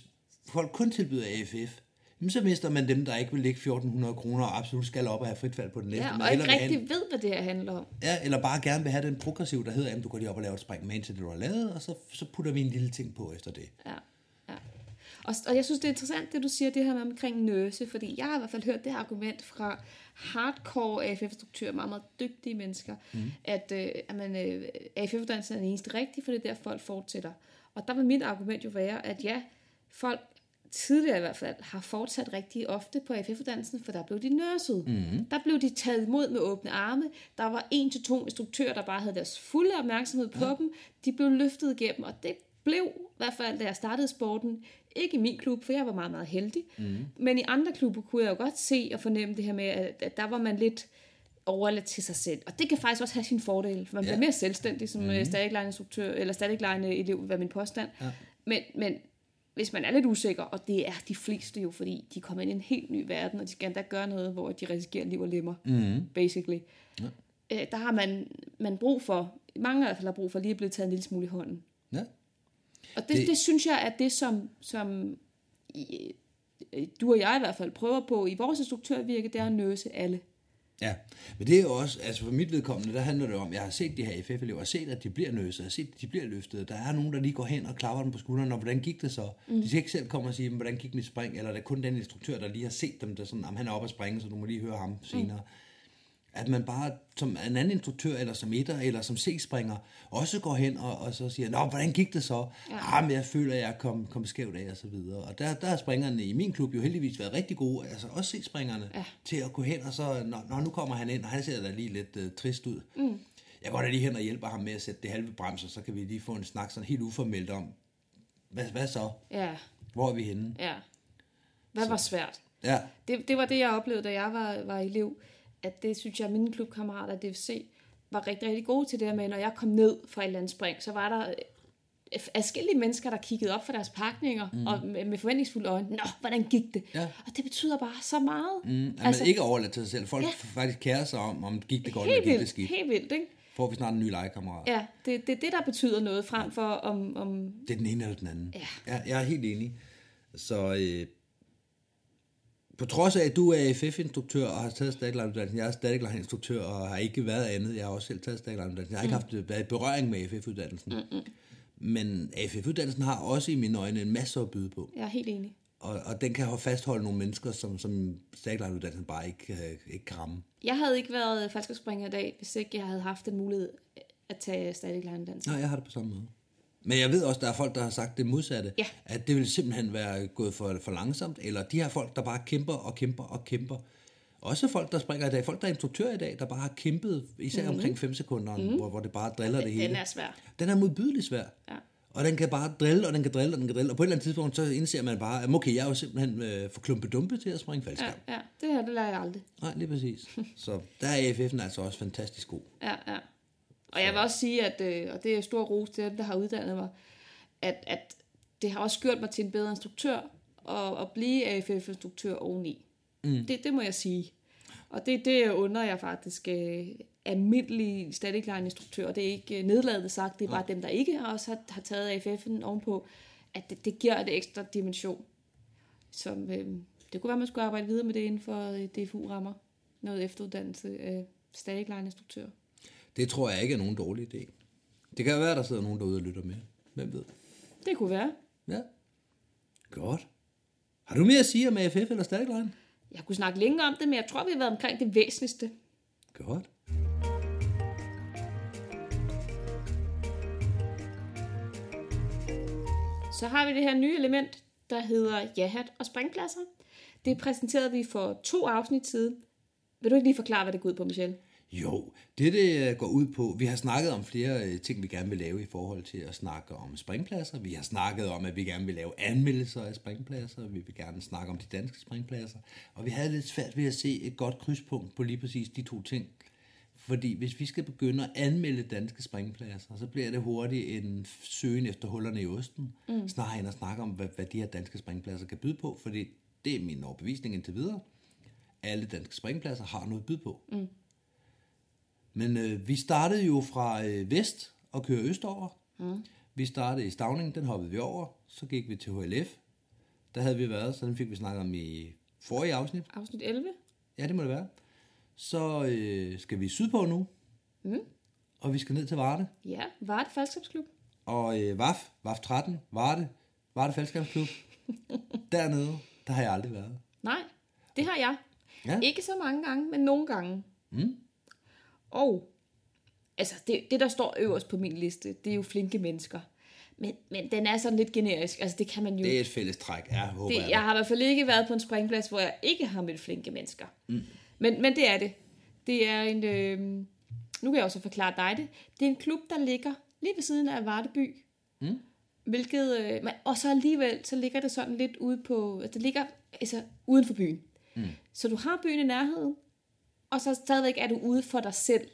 C: folk kun tilbyder AFF, jamen, så mister man dem, der ikke vil lægge 1400 kroner og absolut skal op og have frit fald på den næste.
B: Ja, og ikke rigtig ved, hvad det her handler om.
C: En, ja, eller bare gerne vil have den progressiv, der hedder, at du går lige op og laver et spring med til det, du har lavet, og så, så putter vi en lille ting på efter det.
B: Ja, ja. Og, og jeg synes, det er interessant, det du siger, det her med omkring nøse, fordi jeg har i hvert fald hørt det argument fra hardcore AFF-instruktører, meget, meget dygtige mennesker, mm. at, øh, at man, øh, AFF-uddannelsen er den eneste rigtige, for det er der, folk fortsætter. Og der vil mit argument jo være, at ja, folk tidligere i hvert fald har fortsat rigtig ofte på AFF-uddannelsen, for der blev de nørset. Mm. Der blev de taget imod med åbne arme. Der var en til to instruktører, der bare havde deres fulde opmærksomhed på ja. dem. De blev løftet igennem, og det blev, i hvert fald da jeg startede sporten, ikke i min klub, for jeg var meget, meget heldig. Mm. Men i andre klubber kunne jeg jo godt se og fornemme det her med, at, at der var man lidt overladt til sig selv. Og det kan faktisk også have sin fordel, for man ja. bliver mere selvstændig som mm. static instruktør, eller static elev, være min påstand. Ja. Men, men hvis man er lidt usikker, og det er de fleste jo, fordi de kommer ind i en helt ny verden, og de skal endda gøre noget, hvor de risikerer liv og lemmer, mm. basically. Ja. Øh, der har man, man brug for, mange i hvert fald har brug for lige at blive taget en lille smule i hånden.
C: Ja.
B: Og det, det, det synes jeg er det, som, som i, du og jeg i hvert fald prøver på i vores instruktørvirke, det er at nøse alle.
C: Ja, men det er jo også, altså for mit vedkommende, der handler det om, jeg har set de her FF-elever, jeg har set, at de bliver nøse, jeg har set, at de bliver løftet. Der er nogen, der lige går hen og klapper dem på skulderen, og hvordan gik det så? Mm. De skal ikke selv komme og sige, hvordan gik mit spring, eller det er kun den instruktør, der lige har set dem, der sådan, han er oppe at springe, så du må lige høre ham senere. Mm at man bare som en anden instruktør, eller som etter, eller som C-springer, også går hen og, og så siger, nå, hvordan gik det så? Ja. Ah, men jeg føler, at jeg kom, kom skævt af, og så videre. Og der, der har springerne i min klub jo heldigvis været rigtig gode, altså også C-springerne, ja. til at gå hen og så, når, nu kommer han ind, og han ser da lige lidt uh, trist ud. Mm. Jeg går da lige hen og hjælper ham med at sætte det halve bremser, så kan vi lige få en snak sådan helt uformelt om, hvad, hvad så? Ja. Hvor er vi henne?
B: Ja. Hvad så. var svært?
C: Ja.
B: Det, det var det, jeg oplevede, da jeg var, var elev at det synes jeg, mine klubkammerater DFC var rigtig, rigtig gode til det her med, når jeg kom ned fra et eller andet spring, så var der øh, forskellige mennesker, der kiggede op for deres pakninger, mm. og med, med forventningsfulde øjne, nå, hvordan gik det? Ja. Og det betyder bare så meget.
C: Mm. Altså, man ikke overladt til sig selv. Folk ja. faktisk kærer sig om, om gik det godt eller
B: gik
C: det skidt.
B: Helt vildt, ikke?
C: Får vi snart en ny legekammerat.
B: Ja, det er det, det, der betyder noget frem for om, om...
C: Det er den ene eller den anden.
B: Ja.
C: Jeg, jeg er helt enig. Så øh, på trods af, at du er AFF-instruktør og har taget statiklejnuddannelsen, jeg er statiklejninstruktør og har ikke været andet, jeg har også selv taget statiklejnuddannelsen, jeg har ikke mm. haft været i berøring med AFF-uddannelsen. Mm-mm. Men AFF-uddannelsen har også i mine øjne en masse at byde på.
B: Jeg er helt enig.
C: Og, og den kan fastholde nogle mennesker, som, som statiklejnuddannelsen bare ikke, øh, ikke kan ramme.
B: Jeg havde ikke været falskerspringer i dag, hvis ikke jeg havde haft den mulighed at tage statiklejnuddannelsen.
C: Nej, jeg har det på samme måde. Men jeg ved også, der er folk, der har sagt det modsatte.
B: Ja.
C: At det vil simpelthen være gået for, for langsomt. Eller de her folk, der bare kæmper og kæmper og kæmper. Også folk, der springer i dag. Folk, der er instruktører i dag, der bare har kæmpet, især mm-hmm. omkring 5 sekunder, mm-hmm. hvor, hvor det bare driller
B: den,
C: det hele.
B: Den er svær.
C: Den er modbydeligt svær.
B: Ja.
C: Og den kan bare drille, og den kan drille, og den kan drille. Og på et eller andet tidspunkt, så indser man bare, at okay, jeg er jo simpelthen øh, for klumpedumpe til at springe faldskærm.
B: Ja, ja, det her, det lader jeg aldrig.
C: Nej, lige præcis. så der er AFF'en altså også fantastisk god.
B: Ja, ja. Og jeg vil også sige, at, øh, og det er stor ros til dem, der har uddannet mig, at, at det har også gjort mig til en bedre instruktør, og at blive AFF-instruktør oveni. Mm. Det, det må jeg sige. Og det, det under jeg faktisk uh, almindelige statikline instruktør, og det er ikke uh, nedladende sagt, det er bare ja. dem, der ikke også har, har taget AFF'en ovenpå, at det, det giver et ekstra dimension. Som, uh, det kunne være, man skulle arbejde videre med det inden for uh, DFU-rammer. Noget efteruddannelse af statikline instruktør.
C: Det tror jeg ikke er nogen dårlig idé. Det kan være, der sidder nogen derude og lytter med. Hvem ved?
B: Det kunne være.
C: Ja. Godt. Har du mere at sige om AFF eller Static
B: Jeg kunne snakke længe om det, men jeg tror, vi har været omkring det væsentligste.
C: Godt.
B: Så har vi det her nye element, der hedder jahat og springpladser. Det præsenterede vi for to afsnit siden. Vil du ikke lige forklare, hvad det går ud på, Michelle?
C: Jo, det det øh, går ud på, vi har snakket om flere øh, ting, vi gerne vil lave i forhold til at snakke om springpladser. Vi har snakket om, at vi gerne vil lave anmeldelser af springpladser. Vi vil gerne snakke om de danske springpladser. Og vi havde lidt svært ved at se et godt krydspunkt på lige præcis de to ting. Fordi hvis vi skal begynde at anmelde danske springpladser, så bliver det hurtigt en søgen efter hullerne i osten, mm. snarere end at snakke om, hvad, hvad de her danske springpladser kan byde på. Fordi det er min overbevisning indtil videre. Alle danske springpladser har noget at byde på. Mm. Men øh, vi startede jo fra øh, vest og kører østover. Mm. Vi startede i Stavning, den hoppede vi over. Så gik vi til HLF. Der havde vi været, så den fik vi snakket om i forrige afsnit.
B: Afsnit 11?
C: Ja, det må det være. Så øh, skal vi sydpå nu. Mm. Og vi skal ned til Varde.
B: Ja, Varde Faldskabsklub.
C: Og øh, VAF, VAF 13, Varde, Varde Faldskabsklub. Dernede, der har jeg aldrig været.
B: Nej, det har jeg. Ja. Ikke så mange gange, men nogle gange. Mm. Og altså det, det, der står øverst på min liste, det er jo flinke mennesker. Men, men den er sådan lidt generisk. Altså, det kan man jo...
C: Det er et fælles træk, ja, håber
B: det, jeg. Jeg har i hvert fald ikke været på en springplads, hvor jeg ikke har mødt flinke mennesker. Mm. Men, men det er det. Det er en... Øh, nu kan jeg også forklare dig det. Det er en klub, der ligger lige ved siden af Vardeby. Mm. Hvilket... Øh, og så alligevel, så ligger det sådan lidt ude på... Altså, det ligger altså, uden for byen. Mm. Så du har byen i nærheden, og så stadigvæk er du ude for dig selv.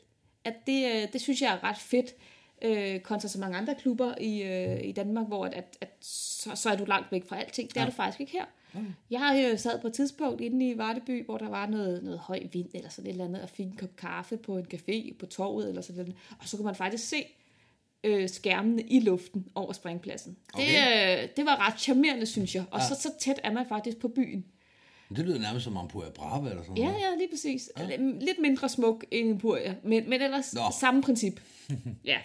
B: At det, øh, det synes jeg er ret fedt, øh, kontra så mange andre klubber i, øh, i Danmark, hvor at, at, at så, så er du langt væk fra alting. Det ja. er du faktisk ikke her. Okay. Jeg øh, sad på et tidspunkt inde i Vardeby, hvor der var noget, noget høj vind eller sådan et eller andet, og fik en kop kaffe på en café på torvet eller sådan noget. Og så kunne man faktisk se øh, skærmene i luften over springpladsen. Okay. Det, øh, det var ret charmerende, synes jeg. Og ja. så, så tæt er man faktisk på byen.
C: Det lyder nærmest som Ampua Brava eller sådan
B: Ja,
C: noget.
B: ja, lige præcis. Ja. Lidt mindre smuk end Empuria, men, men ellers
C: Nå.
B: Samme princip. ja.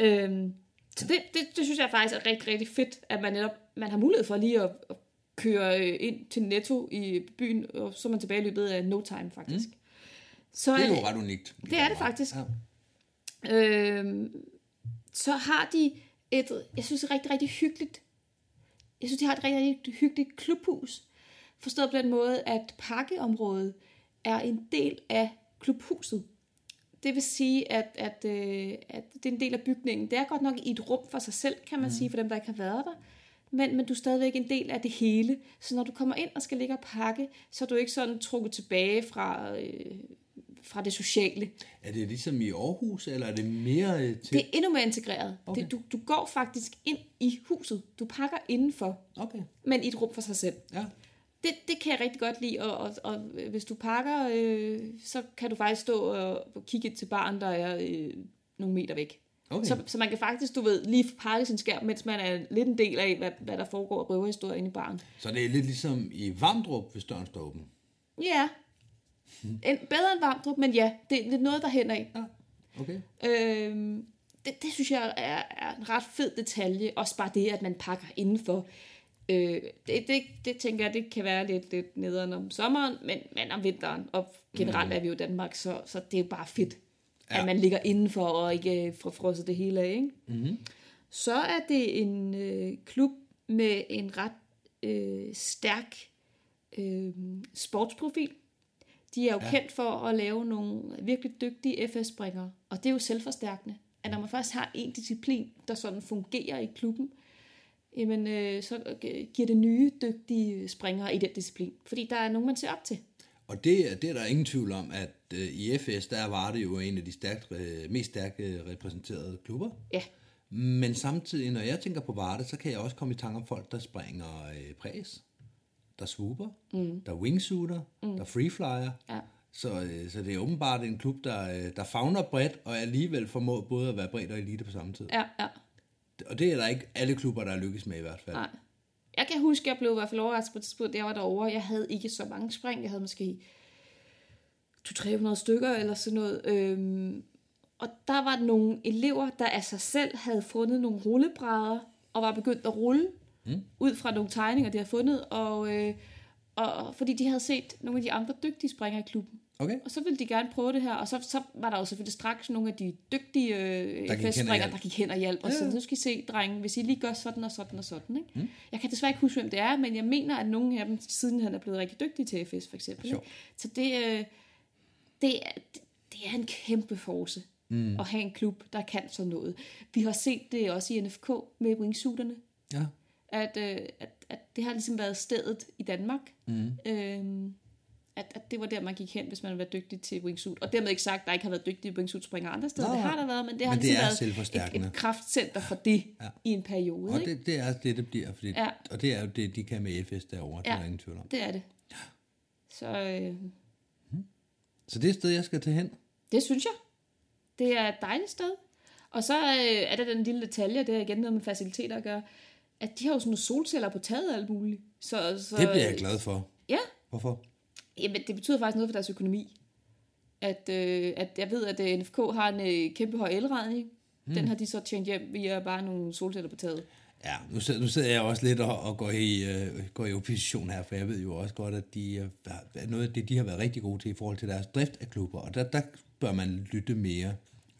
B: Øhm, så det, det, det synes jeg faktisk er rigtig, rigtig fedt, at man netop man har mulighed for lige at, at køre øh, ind til Netto i byen, og så er man tilbage i løbet af no time, faktisk. Mm. Så
C: Det er
B: er
C: jo ret unikt. i
B: det er det faktisk.
C: Ja.
B: Øhm, så har de et, jeg synes, et rigtig, rigtig hyggeligt, jeg synes, de har et rigtig, rigtig hyggeligt klubhus. Forstået på den måde, at parkeområdet er en del af klubhuset. Det vil sige, at, at, øh, at det er en del af bygningen. Det er godt nok i et rum for sig selv, kan man mm. sige, for dem, der ikke har været der. Men, men du er stadigvæk en del af det hele. Så når du kommer ind og skal ligge og pakke, så er du ikke sådan trukket tilbage fra, øh, fra det sociale.
C: Er det ligesom i Aarhus, eller er det mere øh, til...
B: Det er endnu mere integreret.
C: Okay.
B: Det, du, du går faktisk ind i huset. Du pakker indenfor,
C: Okay,
B: men i et rum for sig selv.
C: ja.
B: Det, det kan jeg rigtig godt lide, og, og, og hvis du pakker, øh, så kan du faktisk stå og, kigge til baren, der er øh, nogle meter væk.
C: Okay.
B: Så, så man kan faktisk, du ved, lige pakke sin skærm, mens man er lidt en del af, hvad, hvad der foregår af røverhistorier inde i baren.
C: Så det er lidt ligesom i Vamdrup, hvis døren står åben.
B: Ja, en, bedre end Vamdrup, men ja, det, er noget, der hen af.
C: Ja, okay.
B: Øhm, det, det synes jeg er, er en ret fed detalje. Også bare det, at man pakker indenfor. Øh, det, det, det tænker jeg, det kan være lidt, lidt nederen om sommeren, men, men om vinteren. Og generelt er vi jo i Danmark, så, så det er jo bare fedt,
C: Ja.
B: at man ligger indenfor og ikke får frosset det hele af. Ikke?
C: Mm-hmm.
B: Så er det en øh, klub med en ret øh, stærk øh, sportsprofil. De er jo
C: ja.
B: kendt for at lave nogle virkelig dygtige FS-springere, og det er jo selvforstærkende. At når man først har en disciplin, der sådan fungerer i klubben, jamen, øh, så giver det nye dygtige springere i den disciplin. Fordi der er nogen, man ser op til.
C: Og det, er- det er der ingen tvivl om, at øh, i FS, der var det jo en af de stærkt, øh, mest stærkt øh, repræsenterede klubber.
B: Ja,
C: Men samtidig, når jeg tænker på Varde, så kan jeg også komme i tanke om folk, der springer øh, præs, der swooper, mm. der wingsuiter, mm. der freeflyer.
B: ja.
C: Så, øh, så det er åbenbart en klub, der, øh, der fagner bredt, og alligevel formår både at være bredt og elite på samme tid.
B: ja, ja.
C: Og det er der ikke alle klubber, der er lykkes med i hvert fald.
B: Nej. Jeg kan huske, jeg blev i hvert fald overrasket på et tidspunkt, da jeg var derovre. Jeg havde ikke så mange spring. Jeg havde måske 200-300 stykker eller sådan noget. Øhm, og der var nogle elever, der af sig selv havde fundet nogle rullebrædder, og var begyndt at rulle mm. ud fra nogle tegninger, de havde fundet. Og, øh, og fordi de havde set nogle af de andre dygtige springere i klubben.
C: Okay?
B: Og så ville de gerne prøve det her, og så, så var der jo selvfølgelig straks nogle af de dygtige øh,
C: hjalp.
B: der gik hen og hjalp. Og
C: Ja,
B: så
C: ja.
B: nu skal I se, drenge, hvis I lige gør sådan og sådan og sådan. Ikke? Mm. Jeg kan desværre ikke huske, hvem det er, men jeg mener, at nogle af dem siden han er blevet rigtig dygtige til FS, for eksempel. Ikke? Så det, øh, det, er, det, det er en kæmpe force mm. at have en klub, der kan sådan noget. Vi har set det også i NFK med wingsuiterne,
C: Ja.
B: at, øh, at, at det har ligesom været stedet i Danmark. Mm. Øhm, at, at det var der, man gik hen, hvis man være dygtig til wingsuit. Og dermed ikke sagt, at der ikke har været dygtige wingsuit-springere andre steder.
C: Nå,
B: det har der været, men det har
C: men det
B: ligesom
C: er
B: været et, et kraftcenter for det ja. i en periode.
C: Og det, det er det, det bliver. Fordi,
B: Ja.
C: Og det er jo det, de kan med FS derovre. Er
B: Ja.
C: der ingen tvivl om.
B: det er det. Så øh,
C: Så det er et sted, jeg skal tage hen.
B: det synes jeg. Det er et dejligt sted. Og så øh, er der den lille detalje, det er igen noget med faciliteter at gøre, at de har jo sådan nogle solceller på taget og alt muligt. Så, så,
C: Det bliver jeg glad for.
B: Ja,
C: Hvorfor?
B: Jamen, det betyder faktisk noget for deres økonomi. At, øh, at jeg ved, at øh, NFK har en øh, kæmpe høj elregning. Mm. Den har de så tjent hjem via bare nogle solceller på taget.
C: Ja, nu sidder, nu sidder jeg også lidt og, og går, i, øh, går i opposition her, for jeg ved jo også godt, at de, øh, er- noget af det, de har været rigtig gode til i forhold til deres drift af klubber, og der, der bør man lytte mere.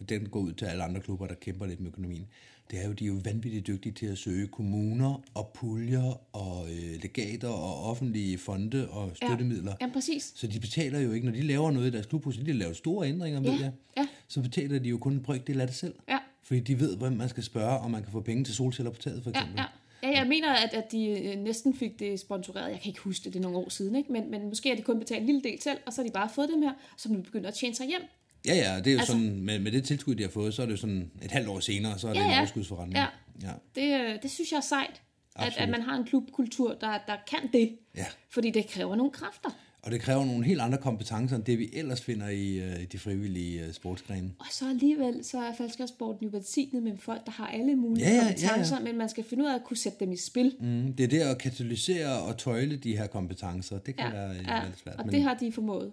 C: Den går ud til alle andre klubber, der kæmper lidt med økonomien. Det er jo, de er jo vanvittigt dygtige til at søge kommuner og puljer og øh, legater og offentlige fonde og støttemidler.
B: Ja, præcis.
C: Så de betaler jo ikke, når de laver noget i deres klubhus, de laver store ændringer, ved
B: Ja,
C: jeg,
B: ja.
C: så betaler de jo kun en brøkdel af det selv.
B: Ja,
C: Fordi de ved, hvem man skal spørge, om man kan få penge til solceller på taget, for
B: ja,
C: eksempel.
B: ja. Ja, jeg mener, at, at de øh, næsten fik det sponsoreret. Jeg kan ikke huske det, det er nogle år siden, ikke? Men, men måske har de kun betalt en lille del selv, og så har de bare fået dem her, så nu begynder at tjene sig hjem.
C: Ja, ja, det er jo altså, sådan, med, med det tilskud, de har fået, så er det jo sådan et halvt år senere, så er det
B: Ja,
C: en
B: ja.
C: overskudsforretning.
B: Ja.
C: ja.
B: Det, øh, det synes jeg er sejt. At,
C: Absolut.
B: at man har en klubkultur, der, der kan det.
C: Ja.
B: Fordi det kræver nogle kræfter.
C: Og det kræver nogle helt andre kompetencer, end det vi ellers finder i øh, de frivillige øh, sportsgrene.
B: Og så alligevel, så er falskersporten jo velsignet med folk, der har alle mulige
C: Ja, ja, ja,
B: kompetencer,
C: ja.
B: men man skal finde ud af at kunne sætte dem i spil.
C: Mm, det er det at katalysere og tøjle de her kompetencer. Det kan
B: Ja,
C: være,
B: ja,
C: lidt svært.
B: og
C: men-
B: det har de formået.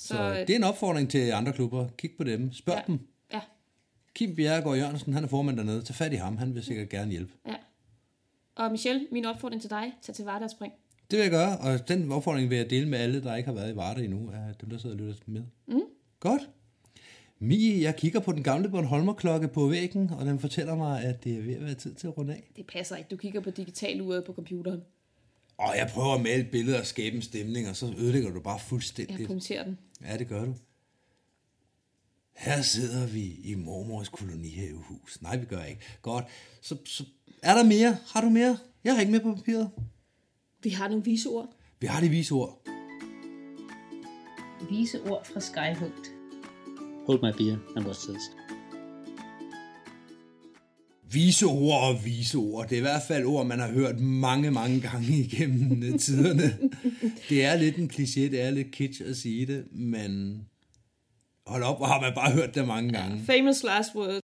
B: Så,
C: så det er en opfordring til andre klubber. Kig på dem. Spørg
B: ja,
C: dem.
B: ja,
C: Kim Bjerregaard Jørgensen, han er formand dernede. Tag fat i ham. Han vil sikkert gerne hjælpe.
B: ja. Og Michelle, min opfordring til dig, tag til Varda og spring.
C: Det vil jeg gøre, og den opfordring vil jeg dele med alle, der ikke har været i Varde endnu, af dem, der sidder og lytter med. Mm. Godt. Mie, jeg kigger på den gamle Bornholmer-klokke på væggen, og den fortæller mig, at det er ved at være tid til at runde af.
B: Det passer ikke. Du kigger på digitaluret på computeren.
C: Og jeg prøver at male billeder og skabe en stemning, og så ødelægger du bare
B: Jeg
C: fuldstændigt.
B: punkterer den.
C: Ja, det gør du. Her sidder vi i mormors kolonihavehus. Nej, vi gør ikke. Godt. Så, så er der mere? Har du mere? Jeg har ikke mere på papiret.
B: Vi har nogle vise ord.
C: Vi har det vise ord.
D: Vise ord fra Skyhugt.
E: Hold my beer and watch this.
C: Vise ord og vise ord. Det er i hvert fald ord, man har hørt mange, mange gange igennem øh, tiderne. Det er lidt en kliché, det er lidt kitsch at sige det, men hold op, hvor har man bare hørt det mange gange.
B: Famous last word.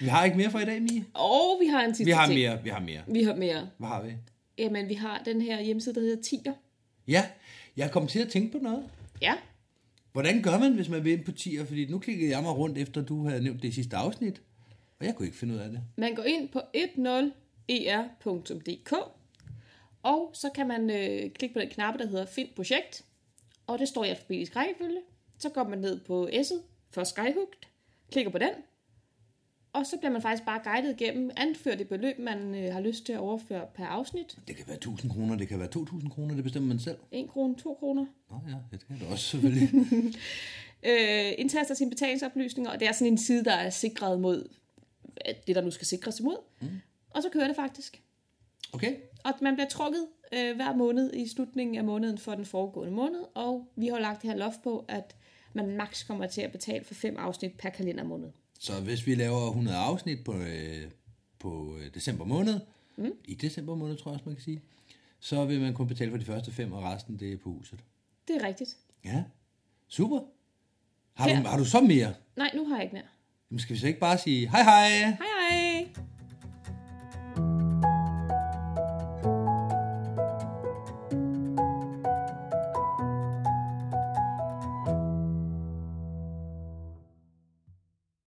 C: Vi har ikke mere for i dag, Mie.
B: Og vi har en sidste
C: Vi har
B: ting.
C: mere, vi har mere.
B: Vi har mere.
C: Hvad har vi?
B: Jamen, vi har den her hjemmeside, der hedder Tier.
C: Ja, jeg kom til at tænke på noget.
B: Ja.
C: Hvordan gør man, hvis man vil ind på tier? Fordi nu klikkede jeg mig rundt, efter du havde nævnt det sidste afsnit. Og jeg kunne ikke finde ud af det.
B: Man går ind på 10er.dk, og så kan man øh, klikke på den knappe, der hedder Find projekt, og det står i alfabetisk rækkefølge. Så går man ned på S'et for Skyhooked, klikker på den, og så bliver man faktisk bare guidet igennem, anfører det beløb, man øh, har lyst til at overføre per afsnit.
C: Det kan være 1000 kroner, det kan være 2000 kroner, det bestemmer man selv.
B: 1 krone, 2 kroner.
C: Nå ja, det kan det også selvfølgelig.
B: Øh, indtaster sine betalingsoplysninger, og det er sådan en side, der er sikret mod det, der nu skal sikres imod. Mm. Og så kører det faktisk.
C: Okay,
B: Og man bliver trukket øh, hver måned i slutningen af måneden for den foregående måned, og vi har lagt det her loft på, at man maks kommer til at betale for fem afsnit per kalendermåned.
C: så hvis vi laver 100 afsnit på, øh, på øh, december måned, mm. i december måned tror jeg også, man kan sige, så vil man kun betale for de første fem, og resten det er på huset.
B: Det er rigtigt.
C: Ja, super. Har du, har du så mere?
B: Nej, nu har jeg ikke mere.
C: Jamen skal vi så ikke bare sige hej hej? Hej
B: hej!